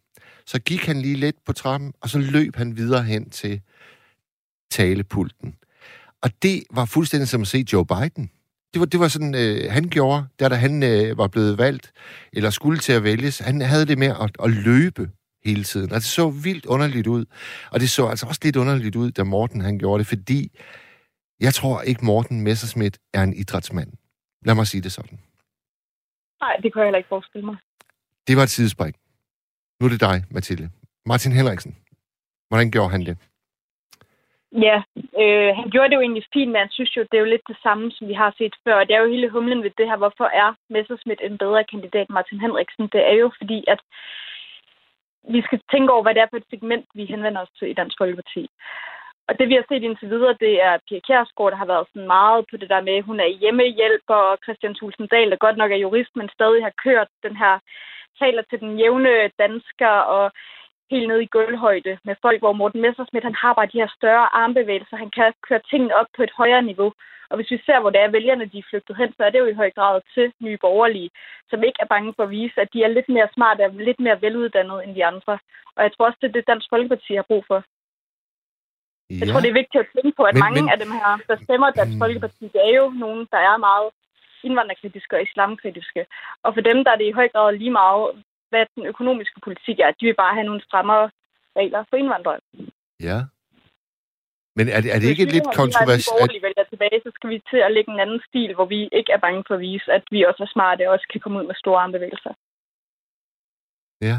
Så gik han lige lidt på trappen, og så løb han videre hen til talepulten. Og det var fuldstændig som at se Joe Biden. Det var, det var sådan, øh, han gjorde, der da han øh, var blevet valgt, eller skulle til at vælges, han havde det med at, at løbe hele tiden. Og det så vildt underligt ud. Og det så altså også lidt underligt ud, da Morten han gjorde det, fordi jeg tror ikke, Morten Messerschmidt er en idrætsmand. Lad mig sige det sådan. Nej, det kan jeg heller ikke forestille mig. Det var et sidespring. Nu er det dig, Mathilde. Martin Henriksen. Hvordan gjorde han det? Ja, øh, han gjorde det jo egentlig fint, men han synes jo, det er jo lidt det samme, som vi har set før. Det er jo hele humlen ved det her. Hvorfor er Messerschmidt en bedre kandidat end Martin Henriksen? Det er jo fordi, at vi skal tænke over, hvad det er for et segment, vi henvender os til i Dansk Folkeparti. Og det, vi har set indtil videre, det er Pia Kjærsgaard, der har været sådan meget på det der med, hun er hjemmehjælper, og Christian Tulsendal, der godt nok er jurist, men stadig har kørt den her taler til den jævne dansker, og helt ned i gulvhøjde med folk, hvor Morten Messersmith, han har bare de her større armbevægelser. Han kan køre tingene op på et højere niveau. Og hvis vi ser, hvor det er vælgerne, de er flygtet hen, så er det jo i høj grad til nye borgerlige, som ikke er bange for at vise, at de er lidt mere smarte og lidt mere veluddannede end de andre. Og jeg tror også, det er det, Dansk Folkeparti har brug for. Ja. Jeg tror, det er vigtigt at tænke på, at men, mange men... af dem her, der stemmer Dansk. Folkeparti, det er jo nogen, der er meget indvandrerkritiske og islamkritiske. Og for dem, der er det i høj grad lige meget, hvad den økonomiske politik er. De vil bare have nogle strammere regler for indvandrere. Ja. Men er det, er det ikke lidt kontroversielt? Hvis vi vælger tilbage, så skal vi til at lægge en anden stil, hvor vi ikke er bange for at vise, at vi også er smarte og også kan komme ud med store armbevægelser. Ja.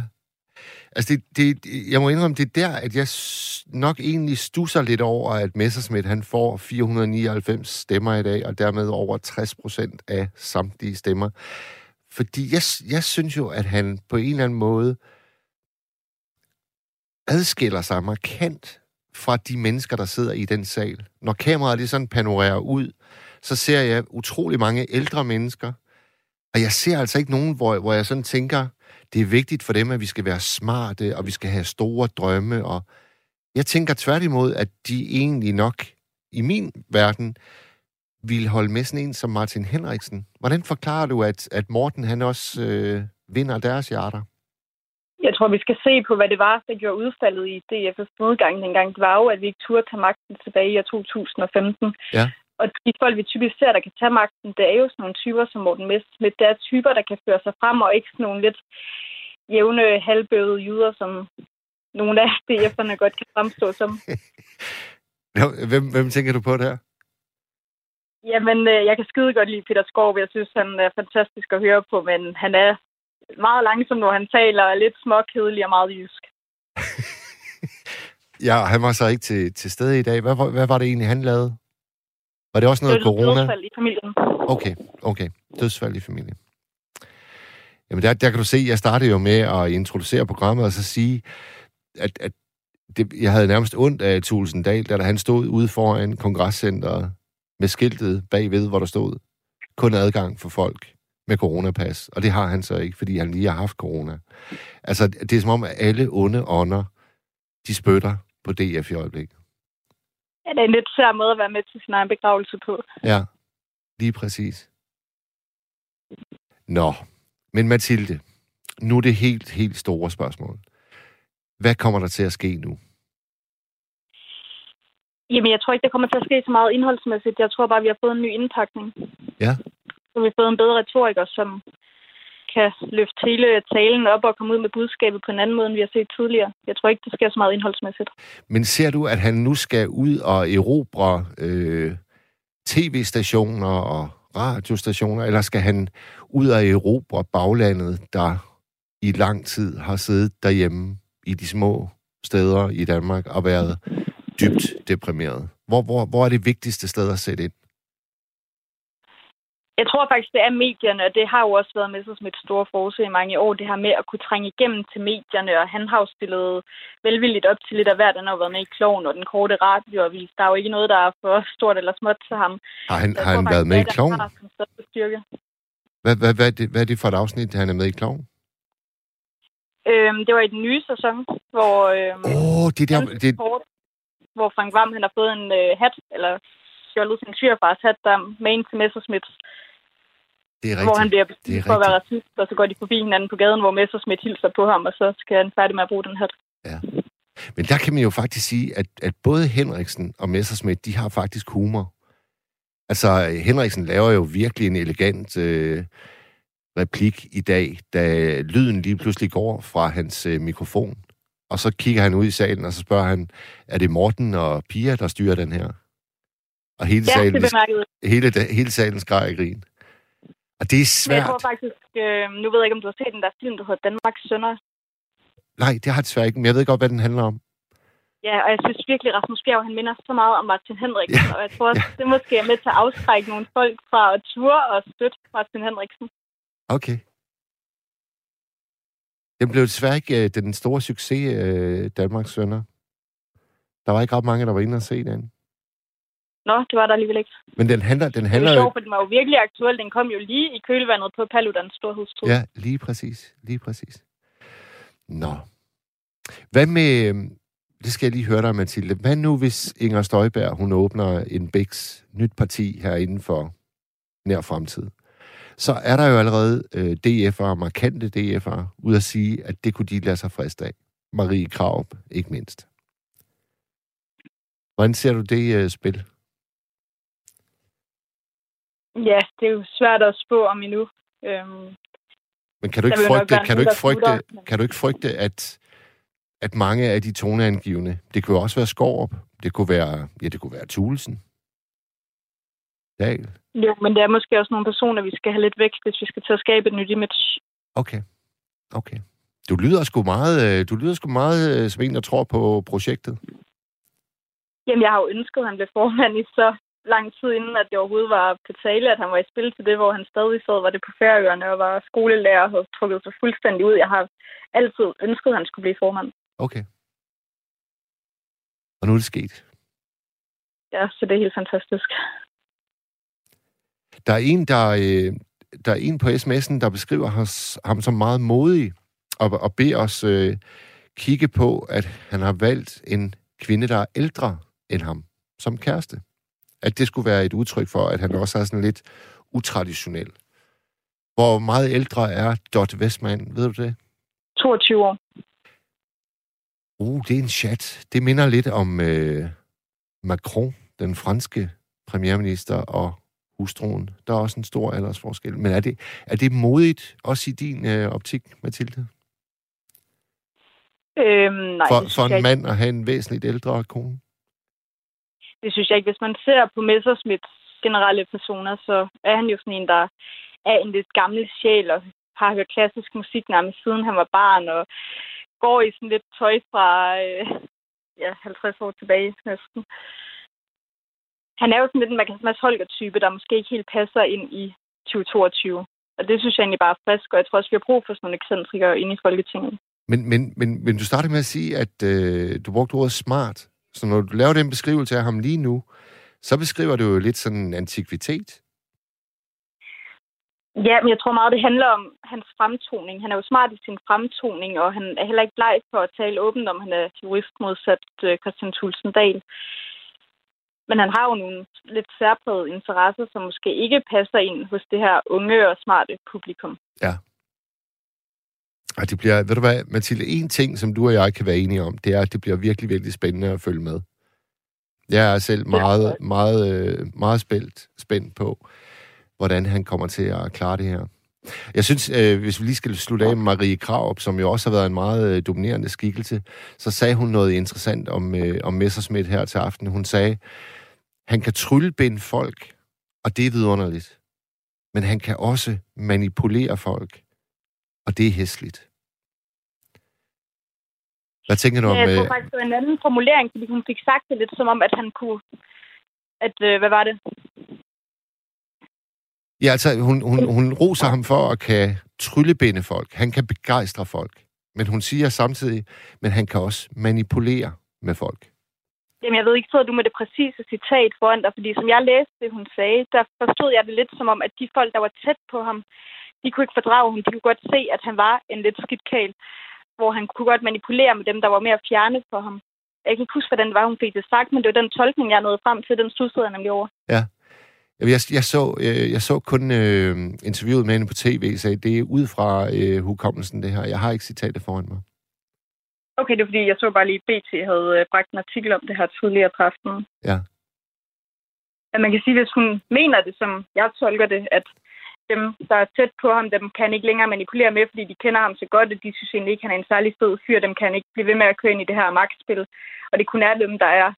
Altså, det, det, jeg må indrømme, det er der, at jeg nok egentlig stusser lidt over, at Messerschmidt han får 499 stemmer i dag, og dermed over 60 procent af samtlige stemmer. Fordi jeg, jeg synes jo, at han på en eller anden måde adskiller sig markant fra de mennesker, der sidder i den sal. Når kameraet lige sådan panorerer ud, så ser jeg utrolig mange ældre mennesker, og jeg ser altså ikke nogen, hvor, hvor jeg sådan tænker, det er vigtigt for dem, at vi skal være smarte, og vi skal have store drømme, og jeg tænker tværtimod, at de egentlig nok, i min verden, ville holde med sådan en som Martin Henriksen. Hvordan forklarer du, at, at Morten han også øh, vinder deres hjerter? Jeg tror, vi skal se på, hvad det var, der gjorde udfaldet i DF's modgang dengang. Det var jo, at vi ikke turde tage magten tilbage i 2015. Ja. Og de folk, vi typisk ser, der kan tage magten, det er jo sådan nogle typer som Morten Messerschmidt. Det er typer, der kan føre sig frem, og ikke sådan nogle lidt jævne, halvbøvede jyder, som nogle af DF'erne godt kan fremstå som. hvem, hvem tænker du på der? Jamen, øh, jeg kan skide godt lide Peter Skov. Jeg synes, han er fantastisk at høre på, men han er meget langsom, når han taler, og lidt småkedelig og meget jysk. ja, han var så ikke til, til stede i dag. Hvad, hvad var det egentlig, han lavede? Var det også noget det corona? Dødsfald i familien. Okay, okay. Dødsfald i familien. Jamen, der, der kan du se, jeg startede jo med at introducere programmet og så sige, at, at det, jeg havde nærmest ondt af Tulsendal, da han stod ude foran kongresscenteret med skiltet bagved, hvor der stod, kun adgang for folk med coronapas. Og det har han så ikke, fordi han lige har haft corona. Altså, det er som om, at alle onde ånder, de spytter på DF i øjeblikket. Ja, det er en lidt sær måde at være med til sin egen begravelse på. Ja, lige præcis. Nå, men Mathilde, nu er det helt, helt store spørgsmål. Hvad kommer der til at ske nu? Jamen, jeg tror ikke, der kommer til at ske så meget indholdsmæssigt. Jeg tror bare, vi har fået en ny indpakning. Ja. Så vi har fået en bedre retoriker, som kan løfte hele talen op og komme ud med budskabet på en anden måde, end vi har set tidligere. Jeg tror ikke, det sker så meget indholdsmæssigt. Men ser du, at han nu skal ud og erobre øh, tv-stationer og radiostationer, eller skal han ud og erobre baglandet, der i lang tid har siddet derhjemme i de små steder i Danmark og været dybt deprimeret? Hvor, hvor, hvor er det vigtigste sted at sætte ind? Jeg tror faktisk, det er medierne, og det har jo også været med sig som et stort forsøg i mange år, det her med at kunne trænge igennem til medierne, og han har jo stillet velvilligt op til lidt af hvert, han har været med i Kloven og den korte radioavis. Der er jo ikke noget, der er for stort eller småt til ham. Har han, har han været med i Kloven? Hvad, hvad, hvad, er det, hvad er det for et afsnit, han er med i Kloven? Øhm, det var i den nye sæson, hvor... Øhm, oh, det der... Det, hvor Frank Vam han har fået en øh, hat, eller stjålet sin svigerfars hat, der med en til Messersmith. Det er rigtigt. Hvor han bliver beskyldt for at være racist, og så går de forbi hinanden på gaden, hvor Messersmith hilser på ham, og så skal han færdig med at bruge den hat. Ja. Men der kan man jo faktisk sige, at, at både Henriksen og Messerschmidt, de har faktisk humor. Altså, Henriksen laver jo virkelig en elegant øh, replik i dag, da lyden lige pludselig går fra hans øh, mikrofon. Og så kigger han ud i salen, og så spørger han, er det Morten og Pia, der styrer den her? Og hele Ja, salen, hele, hele salen skreg i grin. Og det er Men jeg svært. tror faktisk, øh, nu ved jeg ikke, om du har set den der film, der hedder Danmarks Sønder. Nej, det har jeg desværre ikke, men jeg ved godt, hvad den handler om. Ja, og jeg synes virkelig, Rasmus Bjerg, han minder så meget om Martin Henriksen, Ja, og jeg tror også, det måske er med til at afskrække nogle folk fra at ture og støtte Martin Henriksen. Okay. Den blev desværre ikke øh, den store succes, øh, Danmarks Sønder. Der var ikke ret mange, der var inde og se den. Nå, det var der alligevel ikke. Men den handler, den Det handler er jo... sjovt, for den var jo virkelig aktuel. Den kom jo lige i kølvandet på Paludans storhedstid. Ja, lige præcis. Lige præcis. Nå. Hvad med... øh, Det skal jeg lige høre dig, Mathilde. Hvad nu, hvis Inger Støjberg, hun åbner en Bæks nyt parti her inden for nær fremtid? Så er der jo allerede øh, DF'ere, markante DF'ere, ud at sige, at det kunne de lade sig friste af. Marie Krav, ikke mindst. Hvordan ser du det øh, spil? Ja, det er jo svært at spå om endnu. Øhm, Men kan du ikke frygte, kan du ikke frygte, smutter, men- kan du ikke frygte at, at mange af de toneangivende, det kunne også være Skorup, det kunne være, ja, det kunne være Thulesen, Dahl. jo, men det er måske også nogle personer, vi skal have lidt væk, hvis vi skal til at skabe et nyt image. Okay, okay. Du lyder sgu meget, øh, du lyder sgu meget øh, som en, der tror på projektet. Jamen, jeg har jo ønsket, at han blev formand i så lang tid inden, at det overhovedet var på tale, at han var i spil til det, hvor han stadig sad, var det på Færøerne og var skolelærer og havde trukket sig fuldstændig ud. Jeg har altid ønsket, at han skulle blive formand. Okay. Og nu er det sket. Ja, så det er helt fantastisk. Der er en, der, øh, der er en på sms'en, der beskriver has, ham som meget modig, og, og beder os øh, kigge på, at han har valgt en kvinde, der er ældre end ham, som kæreste. At det skulle være et udtryk for, at han også er sådan lidt utraditionel. Hvor meget ældre er Dot Westman, ved du det? 22 år. Uh, det er en chat. Det minder lidt om øh, Macron, den franske premierminister, og hustruen. Der er også en stor aldersforskel. Men er det, er det modigt, også i din øh, optik, Mathilde? Øhm, nej, For, for en ikke. mand at have en væsentligt ældre kone? det synes jeg ikke. Hvis man ser på Messersmiths generelle personer, så er han jo sådan en, der er en lidt gammel sjæl og har hørt klassisk musik nærmest siden han var barn og går i sådan lidt tøj fra øh, ja, 50 år tilbage næsten. Han er jo sådan lidt en Mads Holger-type, der måske ikke helt passer ind i 2022. Og det synes jeg egentlig bare er frisk, og jeg tror også, vi har brug for sådan nogle ekscentrikere inde i Folketinget. Men, men, men, men du startede med at sige, at øh, du brugte ordet smart. Så når du laver den beskrivelse af ham lige nu, så beskriver du jo lidt sådan en antikvitet. Ja, men jeg tror meget, det handler om hans fremtoning. Han er jo smart i sin fremtoning, og han er heller ikke bleg for at tale åbent om, han er jurist modsat øh, Christian Thulsen Dahl. Men han har jo nogle lidt særprægede interesser, som måske ikke passer ind hos det her unge og smarte publikum. Og det bliver, ved du hvad, Mathilde, en ting, som du og jeg kan være enige om, det er, at det bliver virkelig, virkelig spændende at følge med. Jeg er selv meget, meget, øh, meget spændt, spændt på, hvordan han kommer til at klare det her. Jeg synes, øh, hvis vi lige skal slutte af med Marie Krav, som jo også har været en meget øh, dominerende skikkelse, så sagde hun noget interessant om, øh, om Messersmith her til aften. Hun sagde, han kan tryllebinde folk, og det er vidunderligt. Men han kan også manipulere folk, og det er hæsligt. Hvad tænker du om... Ja, jeg tror øh, faktisk, det var en anden formulering, fordi hun fik sagt det lidt som om, at han kunne... At, øh, hvad var det? Ja, altså, hun, hun, hun roser ham for at kan tryllebinde folk. Han kan begejstre folk. Men hun siger samtidig, men han kan også manipulere med folk. Jamen, jeg ved ikke, sidder du med det præcise citat foran dig? Fordi som jeg læste det, hun sagde, der forstod jeg det lidt som om, at de folk, der var tæt på ham, de kunne ikke fordrage ham. De kunne godt se, at han var en lidt skidt kæl, hvor han kunne godt manipulere med dem, der var mere fjerne for ham. Jeg kan ikke huske, hvordan det var, hun fik det sagt, men det var den tolkning, jeg nåede frem til. Den stussede jeg nemlig over. Jeg, jeg, så, øh, jeg så kun øh, interviewet med hende på tv, så det er ud fra øh, hukommelsen, det her. Jeg har ikke citatet foran mig. Okay, det er fordi, jeg så bare lige, at BT havde øh, bragt en artikel om det her tidligere på aftenen. Ja. At man kan sige, hvis hun mener det, som jeg tolker det, at dem, der er tæt på ham, dem kan ikke længere manipulere med, fordi de kender ham så godt, at de synes egentlig ikke, han er en særlig fed fyr. Dem kan ikke blive ved med at køre ind i det her magtspil. Og det kun er dem, der er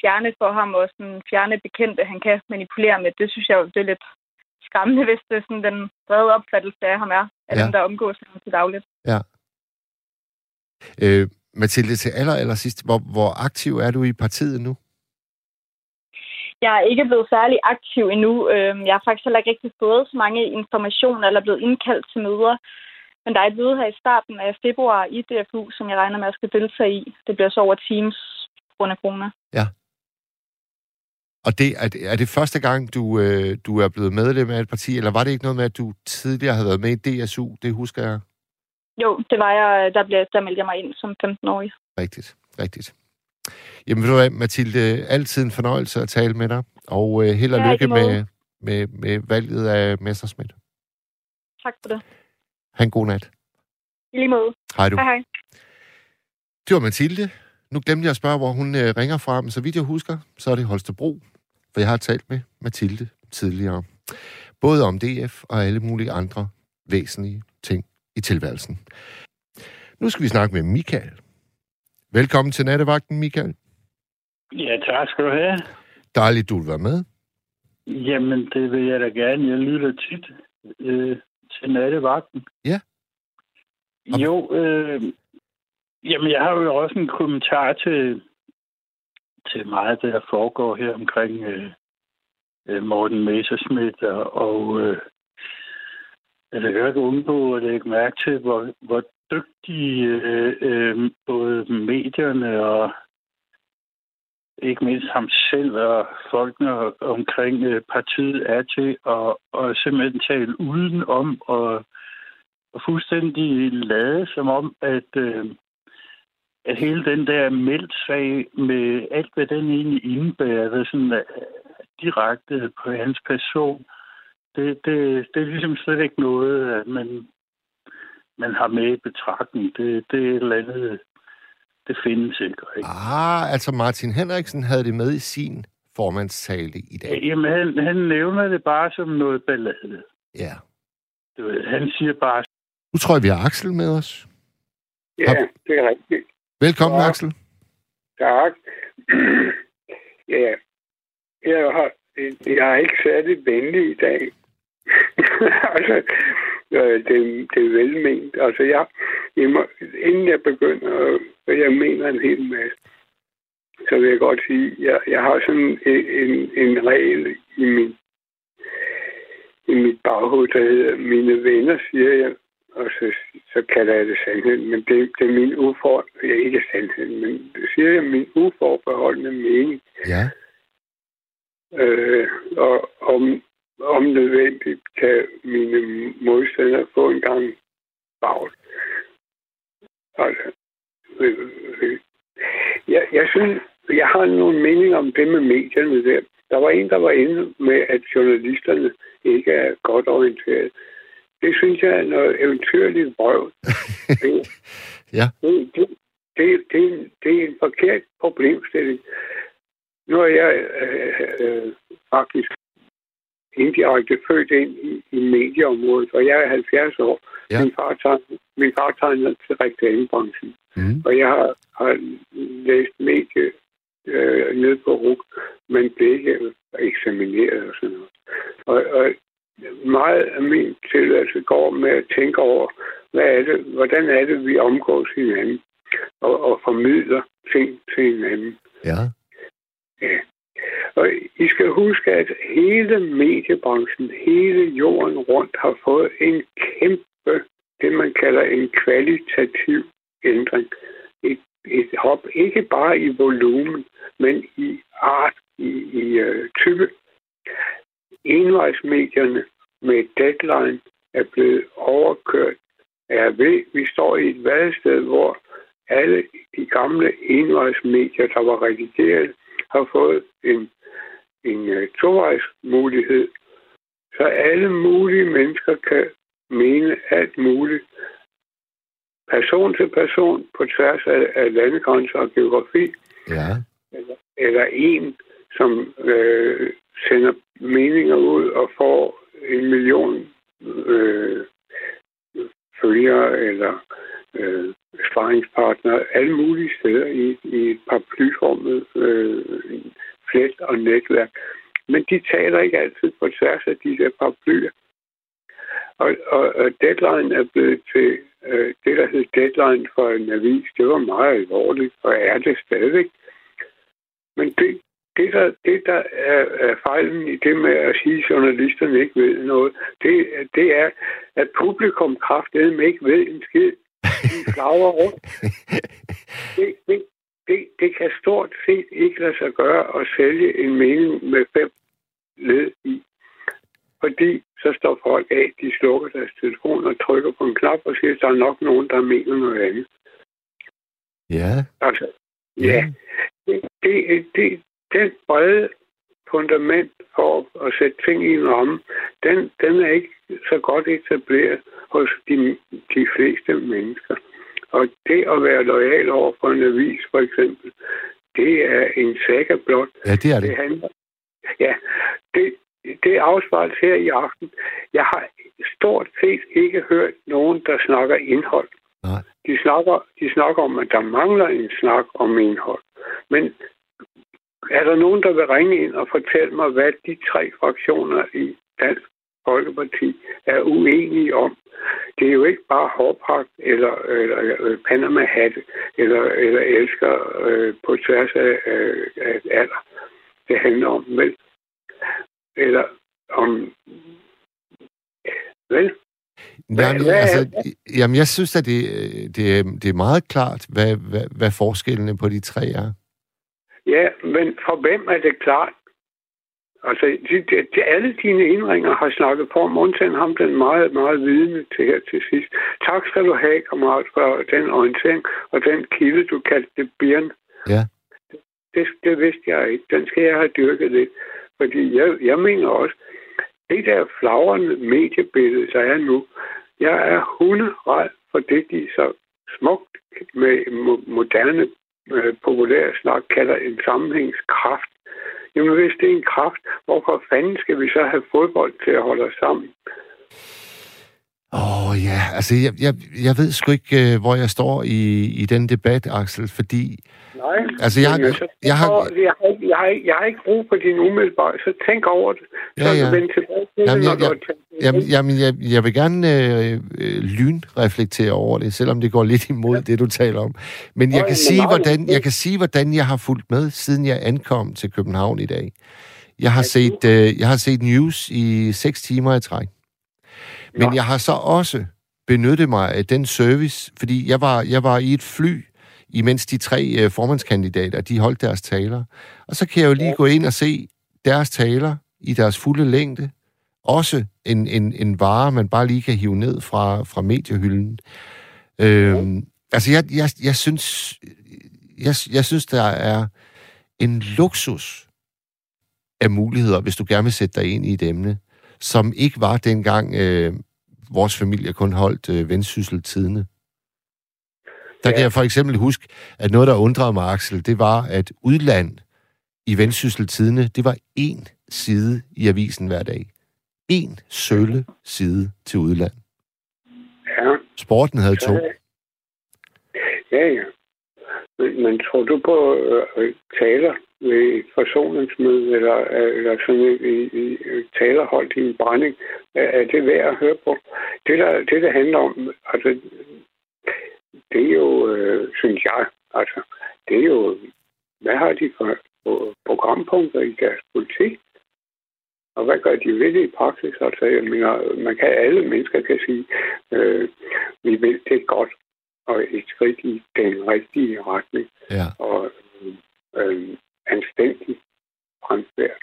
fjerne for ham, og sådan fjerne bekendte, han kan manipulere med. Det synes jeg jo, det er lidt skræmmende, hvis det er sådan den brede opfattelse af ham er, af Ja. dem, der omgås ham til dagligt. Ja. Øh, Mathilde, til aller, aller sidst, hvor, hvor aktiv er du i partiet nu? Jeg er ikke blevet særlig aktiv endnu. Øhm, Jeg har faktisk heller ikke rigtig fået så mange informationer eller blevet indkaldt til møder. Men der er et møde her i starten af februar i DFU, som jeg regner med, at jeg skal deltage i. Det bliver så over Teams grund af corona. Og det, er, det, er det første gang, du, øh, du er blevet medlem af et parti, eller var det ikke noget med, at du tidligere havde været med i DSU? Det husker jeg Jo, det var jeg. Der, blev, der meldte jeg mig ind som 15-årig. rigtigt. Rigtigt. Jamen ved du hvad, Mathilde, altid en fornøjelse at tale med dig, og øh, held og Ja, lykke med, med, med valget af Messersmith. Tak for det. Ha' en god nat. I lige måde. Hej du. Hej hej. Det var Mathilde. Nu glemte jeg at spørge, hvor hun øh, ringer fra, men så vidt jeg husker, så er det Holstebro. For jeg har talt med Mathilde tidligere. Både om DF og alle mulige andre væsentlige ting i tilværelsen. Nu skal vi snakke med Michael. Velkommen til nattevagten, Michael. Ja, tak skal du have. Dejligt, du vil være med. Jamen, det vil jeg da gerne. Jeg lytter tit øh, til nattevagten. Ja. Jo, øh, jamen, jeg har jo også en kommentar til, til meget, det der foregår her omkring øh, øh, Morten Messerschmidt, og, og øh, jeg kan ikke undgå at lægge mærke til, hvor, hvor dygtige øh, øh, både medierne og ikke mindst ham selv og folkene omkring øh, partiet er til at, at simpelthen tale udenom og, og fuldstændig lade som om, at, øh, at hele den der meldt-sag med alt, hvad den egentlig indebærer, der sådan er direkte på hans person, det, det, det er ligesom slet ikke noget, at man, man har med i betragtning. Det, det er et eller andet, det findes ikke. ikke? Ah, altså Martin Henriksen havde det med i sin formandstale i dag. Jamen, han, han nævner det bare som noget ballade. Ja. Du ved, Han siger bare, Nu tror jeg, vi har Axel med os. Ja, det er rigtigt. Velkommen, Ja. Axel. Tak. ja, jeg har, jeg er ikke særlig venlig i dag. altså, det, det er velment. Altså, jeg, jeg må, inden jeg begynder, og jeg mener en hel masse, så vil jeg godt sige, jeg, jeg har sådan en, en, en regel i min i mit baghoved, der hedder, mine venner, siger jeg, og så, så kalder jeg det sandhed, men det, det er min ufor, ja, ikke sandhed, men det siger jeg min uforbeholdende mening, Ja. øh, og om, om nødvendigt kan mine modstandere få en gang bagl. Altså, øh, øh, jeg, jeg synes, jeg har nogle meninger om det med medierne der. Der var en, der var inde med, at journalisterne ikke er godt orienteret. Det synes jeg er noget eventyrligt. Det, Ja. det, det, det, det, det er en forkert problemstilling. Nu er jeg øh, øh, faktisk indirekte født ind i, i medieområdet, og jeg er 70 år. Ja. Min far tager, min far tegner til reklamebranchen, Mm. og jeg har, har læst medie øh, nede på RUK, men blev ikke eksamineret og sådan noget. Og, og meget af min tilværelse går med at tænke over, hvad er det, hvordan er det, vi omgås hinanden og, og formidler ting til hinanden. Ja. Ja. Og I skal huske, at hele mediebranchen, hele jorden rundt, har fået en kæmpe, det man kalder en kvalitativ ændring. Et, et hop, ikke bare i volumen, men i art, i, i uh, type. Envejsmedierne med deadline er blevet overkørt af ved. Vi står i et vadested, hvor alle de gamle envejsmedier, der var redigeret, har fået en, en uh, tovejsmulighed, så alle mulige mennesker kan mene alt muligt. person til person på tværs af, af landegrænser og geografi, Ja. eller, eller en, som øh, sender meninger ud og får en million øh, følgere eller øh, sparringspartnere alle mulige steder i, i et paraplyformet øh, flet og netværk. Men de taler ikke altid på tværs af de der paraplyer. Og, og, og deadline er blevet til, øh, det der hed deadline for en avis, det var meget alvorligt, og er det stadigvæk. Men det, det, der, det, der er, er fejlen i det med at sige, at journalisterne ikke ved noget, det, det er, at publikum kraftedeme ikke ved en skid. De flagrer rundt. Det, det, det, det kan stort set ikke lade sig gøre at sælge en mening med fem led i. Fordi så står folk af, de slukker deres telefon og trykker på en knap og siger, at der er nok nogen, der mener noget andet. Ja. Altså, ja, det, det, det, den brede fundament for at sætte ting i en ramme, den, den er ikke så godt etableret hos de, de fleste mennesker. Og det at være lojal over for en avis, for eksempel, det er en saga blot. Ja, det er det. Det handler, ja, det, det afspejles her i aften. Jeg har stort set ikke hørt nogen, der snakker indhold. Nej. De snakker, de snakker om, at der mangler en snak om indhold. Men er der nogen, der vil ringe ind og fortælle mig, hvad de tre fraktioner i Dansk Folkeparti er uenige om? Det er jo ikke bare hårpragt eller, eller, eller Panama-hatte eller, eller elsker øh, på tværs af, af, af alder. Det handler om, vel? Eller om... Vel? Jamen, hvad altså, jamen, jeg synes, at det, det, er, det er meget klart, hvad, hvad, hvad forskellene på de tre er. Ja, men for hvem er det klart? Altså, de, de, de, alle dine indringer har snakket på undtagen ham den meget, meget vidne til her til sidst. Tak skal du have, kammerat, for den orientering og den kilde, du kaldte det Birn. Ja. Det, det vidste jeg ikke. Den skal jeg have dyrket lidt. Fordi jeg, jeg mener også, det der flagrende mediebillede, der er nu, jeg er hunderet for det, de så smukt med mo- moderne øh, populær snak kalder en sammenhængskraft. Jamen hvis det er en kraft, hvorfor fanden skal vi så have fodbold til at holde os sammen? Åh oh, ja, altså jeg, jeg, jeg ved sgu ikke, øh, hvor jeg står i, i den debat, Axel, fordi Nej. Altså, jeg så jeg har- jeg, har, jeg, har, jeg har ikke brug for din umiddelbare, så tænk over det. Så Ja, ja, ja. ja. vend tilbage til Jamen, det, når jeg- du har jamen, jamen, jeg, jeg vil gerne øh, øh, lynreflektere over det, selvom det går lidt imod ja. det, du taler om. Men jeg Nå, kan, sige, hvordan, jeg kan sige, hvordan jeg har fulgt med, siden jeg ankom til København i dag. Jeg har, set, øh, jeg har set news i seks timer i træk. Men jeg har så også benyttet mig af den service, fordi jeg var, jeg var i et fly, imens de tre øh, formandskandidater, de holdt deres taler. Og så kan jeg jo lige gå ind og se deres taler i deres fulde længde. Også en, en, en vare, man bare lige kan hive ned fra, fra mediehylden. Øhm, altså, jeg, jeg, jeg synes, jeg, jeg synes, der er en luksus af muligheder, hvis du gerne vil sætte dig ind i et emne, som ikke var dengang øh, vores familie kun holdt øh, vendsyssel tidene. Der kan Ja. jeg for eksempel huske, at noget, der undrede mig, Axel, det var, at udland i vendsyssel tidene, det var én side i avisen hver dag. En sølle side til udland. Ja, Sporten havde to. ja, ja. Men, men tror du på øh, øh, taler ved et forsoningsmøde, eller, eller sådan et, et, et, et talerhold i en brænding, er, det værd at høre på? Det, der, det, der handler om, altså, det er jo, øh, synes jeg, altså, det er jo, hvad har de for for programpunkter i deres politik? Og hvad gør de ved det i praksis? Altså, jeg mener, man kan, alle mennesker kan sige, øh, vi vil det godt, og et skridt i den rigtige retning, Ja. og øh, øh, anstændig fremfærd.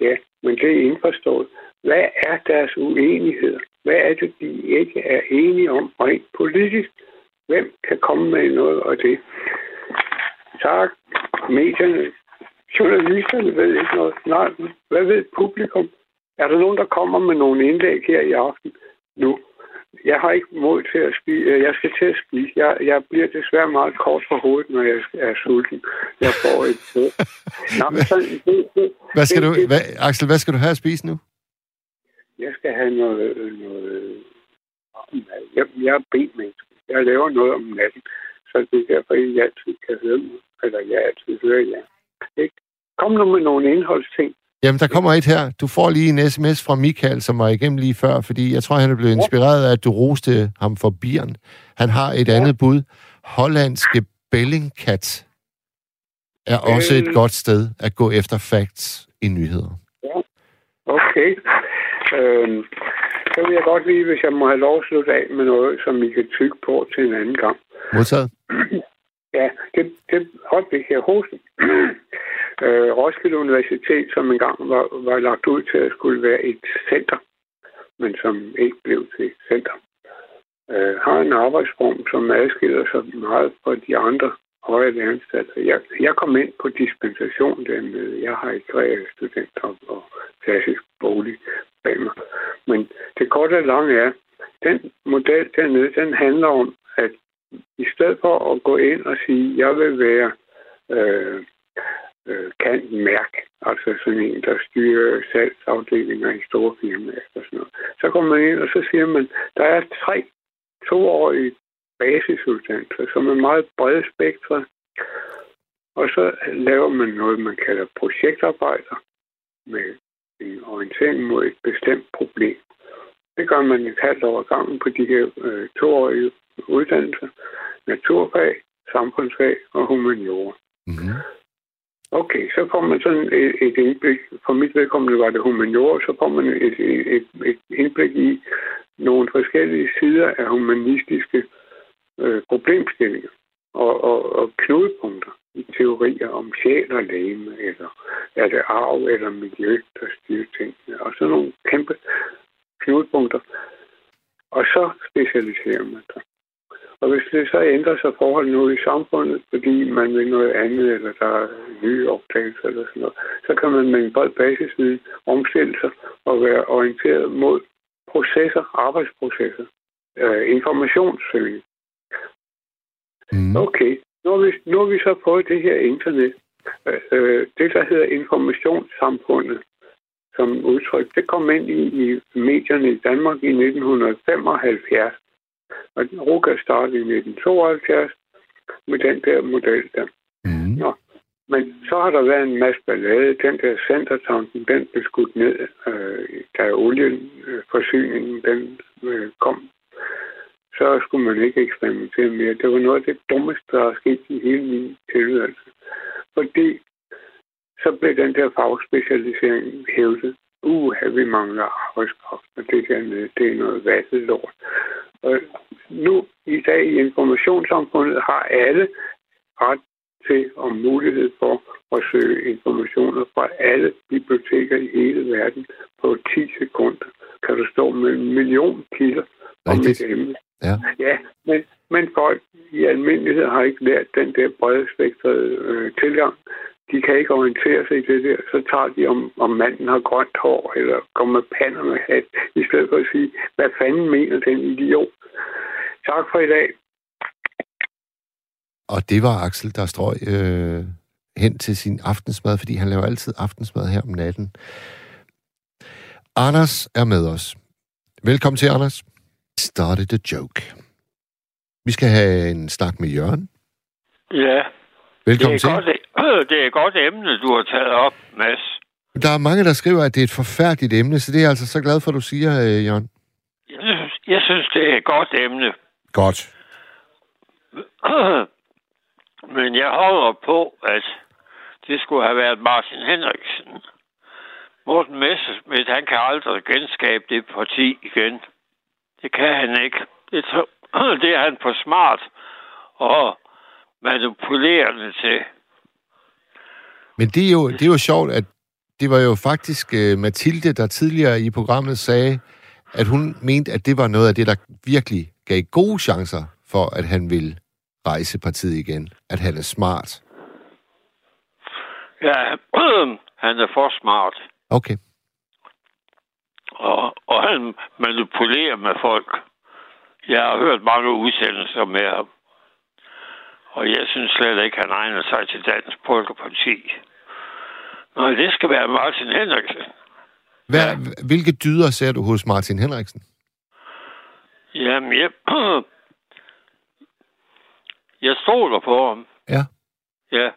Ja, men det er indforstået. Hvad er deres uenighed? Hvad er det, de ikke er enige om rent politisk? Hvem kan komme med noget af det? Tak. Medierne, journalisterne ved ikke noget. Nej, hvad ved publikum? Er der nogen, der kommer med nogle indlæg her i aften? Nu jeg har ikke mod til at spise. Jeg skal til at spise. Jeg, jeg bliver desværre meget kort på hovedet, når jeg er sulten. Jeg får et brød. Hvad skal det, du, det, hvad, Axel, hvad skal du have at spise nu? Jeg skal have noget... noget jeg, jeg er benmenneske. Jeg laver noget om natten. Så det er derfor, jeg altid kan høre mig. Eller jeg altid hører jer. Ikke? Kom nu med nogle indholdsting. Jamen, der kommer et her. Du får lige en sms fra Michael, som var igennem lige før, fordi jeg tror, han er blevet inspireret af, at du roste ham for bieren. Han har et ja. andet bud. Hollandske Bellingcat er også et Øh. godt sted at gå efter facts i nyheder. Okay. Øhm, så vil jeg godt lige, hvis jeg må have lov at slutte af med noget, som I kan tykke på til en anden gang. Modtaget? Ja, det, det øjeblik her hoste. øh, Roskilde Universitet, som engang var, var lagt ud til at skulle være et center, men som ikke blev til et center, øh, har en arbejdsform, som adskiller sig meget fra de andre høje læreanstalter. Jeg, jeg kom ind på dispensation dernede. Jeg har ikke været student og, og klassisk bolig bag mig. Men det korte og lange er, den model dernede, den handler om, at i stedet for at gå ind og sige, jeg vil være øh, øh, kan mærke, altså sådan en, der styrer salgsafdelinger i store firmaer og sådan noget. Så kommer man ind, og så siger man, der er tre toårige basisuddannelser, som er meget brede spektre. Og så laver man noget, man kalder projektarbejder med en orientering mod et bestemt problem. Det gør man et halvt år gangen på de her øh, toårige uddannelser. Naturfag, samfundsfag og humaniora. Mm-hmm. Okay, så får man sådan et, et indblik. For mit vedkommende var det humaniora, så får man et, et, et indblik i nogle forskellige sider af humanistiske øh, problemstillinger og, og, og knudepunkter i teorier om sjæl og læme, eller er det arv eller miljø, der styrer tingene, og sådan nogle kæmpe knudepunkter. Og så specialiserer man sig. Og hvis det så ændrer sig forhold nu i samfundet, fordi man vil noget andet, eller der er nye opdagelser eller sådan noget, så kan man med en bred basisviden omstille sig og være orienteret mod processer, arbejdsprocesser, øh, informationssøgning. Mm. Okay, nu har, vi, nu har vi så fået det her internet. Øh, det, der hedder informationssamfundet, som udtryk, det kom ind i, i medierne i Danmark i 1975. Og Ruka startede i 1972 med den der model der. Mm. Nå. Men så har der været en masse ballade. Den der centertanken, den blev skudt ned, øh, da olieforsyningen den øh, kom. Så skulle man ikke eksperimentere mere. Det var noget af det dummeste, der er sket i hele min tilværelse. Fordi så blev den der fagspecialisering hævdet. Uh, vi mangler arbejdskraft, og det der nede, det er noget vattet lort. Og nu i dag i informationssamfundet har alle ret til og mulighed for at søge informationer fra alle biblioteker i hele verden på 10 sekunder. Kan du stå med en million kilder om et emne. Ja. Ja, men, men folk i almindelighed har ikke lært den der brede spektrede øh, tilgang. De kan ikke orientere sig i det der. Så tager de, om, om manden har grønt hår, eller går med pander med hat, i stedet for at sige, hvad fanden mener den idiot? Tak for i dag. Og det var Axel, der strøg øh, hen til sin aftensmad, fordi han laver altid aftensmad her om natten. Anders er med os. Velkommen til, Anders. Started a joke. Vi skal have en snak med Jørgen. Ja, det Velkommen er, til. godt, det er et godt emne, du har taget op, Mads. Der er mange, der skriver, at det er et forfærdeligt emne, så det er jeg altså så glad for, at du siger, øh, Jørgen. Jeg synes, jeg synes, det er et godt emne. Godt. Men jeg holder på, at det skulle have været Martin Henriksen. Morten Messerschmidt, han kan aldrig genskabe det parti igen. Det kan han ikke. Det, det er han for smart og manipulerende til. Men det er jo, det er jo sjovt, at det var jo faktisk øh, Mathilde, der tidligere i programmet sagde, at hun mente, at det var noget af det, der virkelig gav gode chancer for, at han ville rejse partiet igen. At han er smart. Ja, han er for smart. Okay. Og, og han manipulerer med folk. Jeg har hørt mange udsendelser med ham. Og jeg synes slet ikke, han egner sig til Dansk Folkeparti. Nej, det skal være Martin Henriksen. Hvad, hvilke dyder ser du hos Martin Henriksen? Jamen, jeg, jeg stoler på ham. Ja. Ja.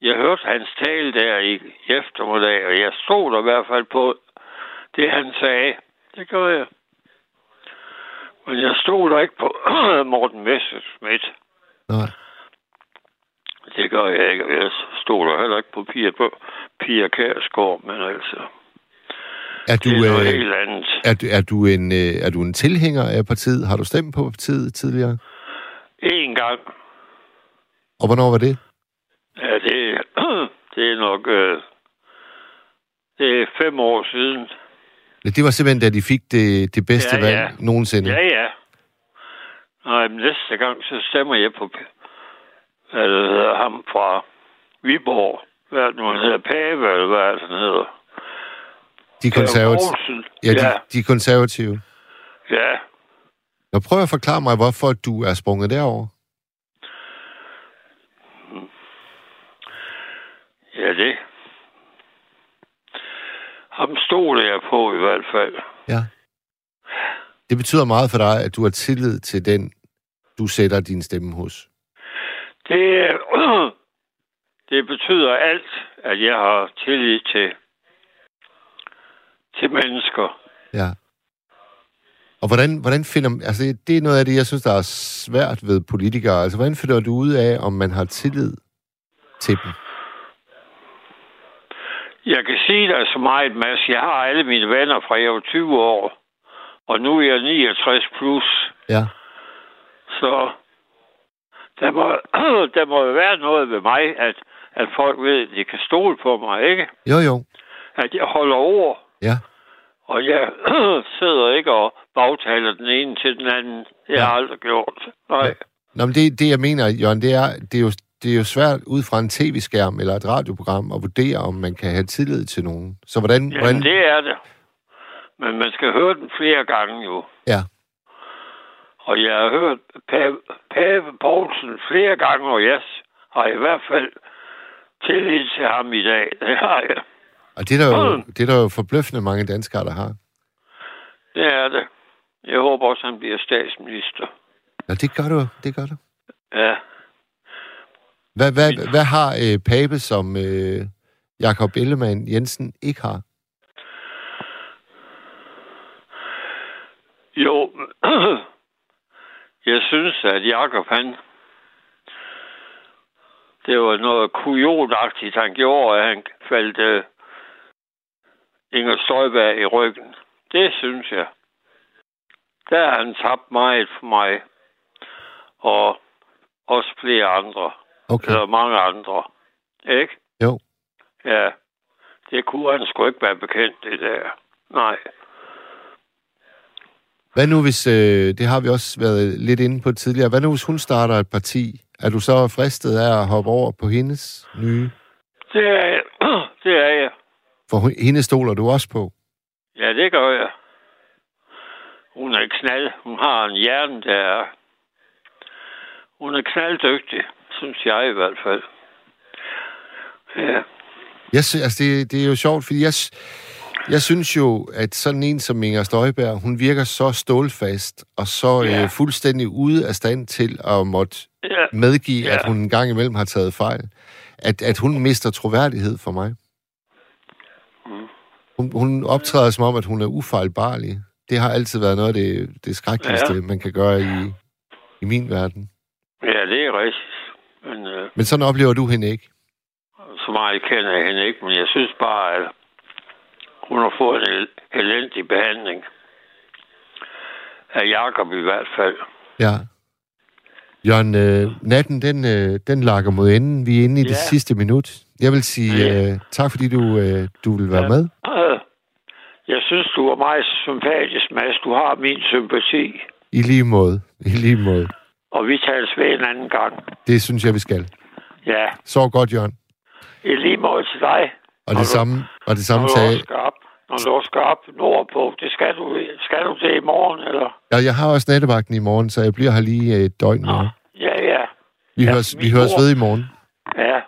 Jeg hørte hans tale der i eftermiddag, og jeg stoler i hvert fald på det, han sagde. Det gør jeg. Men jeg stoler ikke på Morten Messerschmidt. Nej. Det gør jeg ikke. Jeg stoler heller ikke på Pia, Pia Kærsgaard, men altså... Er du, det er noget øh, helt andet. er, du- er, du en, øh, er du en tilhænger af partiet? Har du stemt på partiet tidligere? En gang. Og hvornår var det? Ja, det, det er nok... Øh, det er fem år siden. Det var simpelthen, da de fik det, det bedste Ja, valg ja. nogensinde. Ja, ja. Nej, men næste gang, så stemmer jeg på hedder, ham fra Viborg. Hvad er det nu, han hedder? Pave, eller hvad er det, han hedder? De konservative. Ja, de, Ja, de konservative. ja. Nå, prøv at forklare mig, hvorfor du er sprunget derover. Ja, det. Ham stoler jeg på i hvert fald. Ja. Det betyder meget for dig, at du har tillid til den, du sætter din stemme hos. Det, det betyder alt, at jeg har tillid til, til mennesker. Ja. Og hvordan, hvordan finder... Altså, det er noget af det, jeg synes, der er svært ved politikere. Altså, hvordan finder du ud af, om man har tillid til dem? Jeg kan sige dig så meget, Mads. Jeg har alle mine venner fra jeg var 20 år, og nu er jeg 69 plus. Ja. Så der må, der må jo være noget ved mig, at, at folk ved, at de kan stole på mig, ikke? Jo, jo. At jeg holder ord, Ja. og jeg sidder ikke og bagtaler den ene til den anden. Det har jeg aldrig gjort. Nej. Nå, men det, det jeg mener, Jørgen, det er, det er jo det er jo svært ud fra en tv-skærm eller et radioprogram at vurdere, om man kan have tillid til nogen. Så hvordan... Jamen, hvordan det er det. Men man skal høre den flere gange jo. Ja. Og jeg har hørt Pave, Pave Poulsen flere gange, og jeg har i hvert fald tillid til ham i dag. Det har jeg. Og det er, der jo, det er der jo forbløffende mange danskere, der har. Det er det. Jeg håber også, han bliver statsminister. Ja, det gør du. Det gør du. Ja. Hvad, hvad, hvad har øh, Pape, som øh, Jakob Ellemann Jensen ikke har? Jo, jeg synes, at Jakob han... Det var noget kujonagtigt, han gjorde, at han faldt uh, Inger Støjberg i ryggen. Det synes jeg. Der har han tabt meget for mig. Og også flere andre. Okay. Eller mange andre. Ikke? Jo. Ja. Det kunne han sgu ikke være bekendt, det der. Nej. Hvad nu hvis, øh, det har vi også været lidt inde på tidligere, hvad nu hvis hun starter et parti? Er du så fristet af at hoppe over på hendes nye? Det er jeg. Det er jeg. For hende stoler du også på. Ja, det gør jeg. Hun er knald. Hun har en hjerne, der er... Hun er knalddygtig, synes jeg i hvert fald. Ja. Jeg sy- altså det, det er jo sjovt, fordi jeg, jeg synes jo, at sådan en som Inger Støjberg, hun virker så stålfast og så Ja. øh, fuldstændig ude af stand til at måtte ja. medgive, Ja. at hun en gang imellem har taget fejl. At, at hun mister troværdighed for mig. Mm. Hun, hun optræder som om, at hun er ufejlbarlig. Det har altid været noget af det, det skrækkeligste, Ja. man kan gøre i, i min verden. Ja, det er rigtigt. Men øh, Men sådan oplever du hende ikke. så meget kender jeg hende ikke. Men jeg synes bare, at hun har fået en el- elendig behandling. Af Jakob i hvert fald. Ja. Jørgen, øh, natten, den, øh, den lakker mod enden. Vi er inde i ja. det sidste minut. Jeg vil sige Ja. øh, tak, fordi du, øh, du vil være Ja. med. Øh, Jeg synes, du er meget sympatisk, Mads. Du har min sympati. I lige måde. I lige måde. Og vi tales ved en anden gang. Det synes jeg, vi skal. Ja, Så godt, Jørgen. i lige måde til dig. Og det samme, og det samme sagde, op, når du skal op nordpå. Det skal du, skal du det i morgen, eller? Ja, jeg har også nattevagten i morgen, så jeg bliver her lige et døgn mere. Ja, ja. Vi, Ja, høres, vi høres ved i morgen. Ja.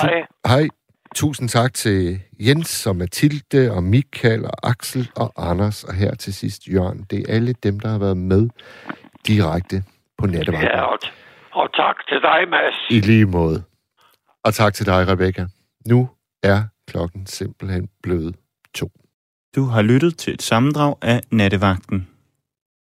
Hej. Hej. Tusind tak til Jens og Mathilde og Michael og Axel og Anders og her til sidst Jørgen. Det er alle dem, der har været med direkte på nattevagten. Ja, og, og tak til dig, Mads. I lige måde. Og tak til dig, Rebecca. Nu er klokken simpelthen blevet to. Du har lyttet til et sammendrag af Nattevagten.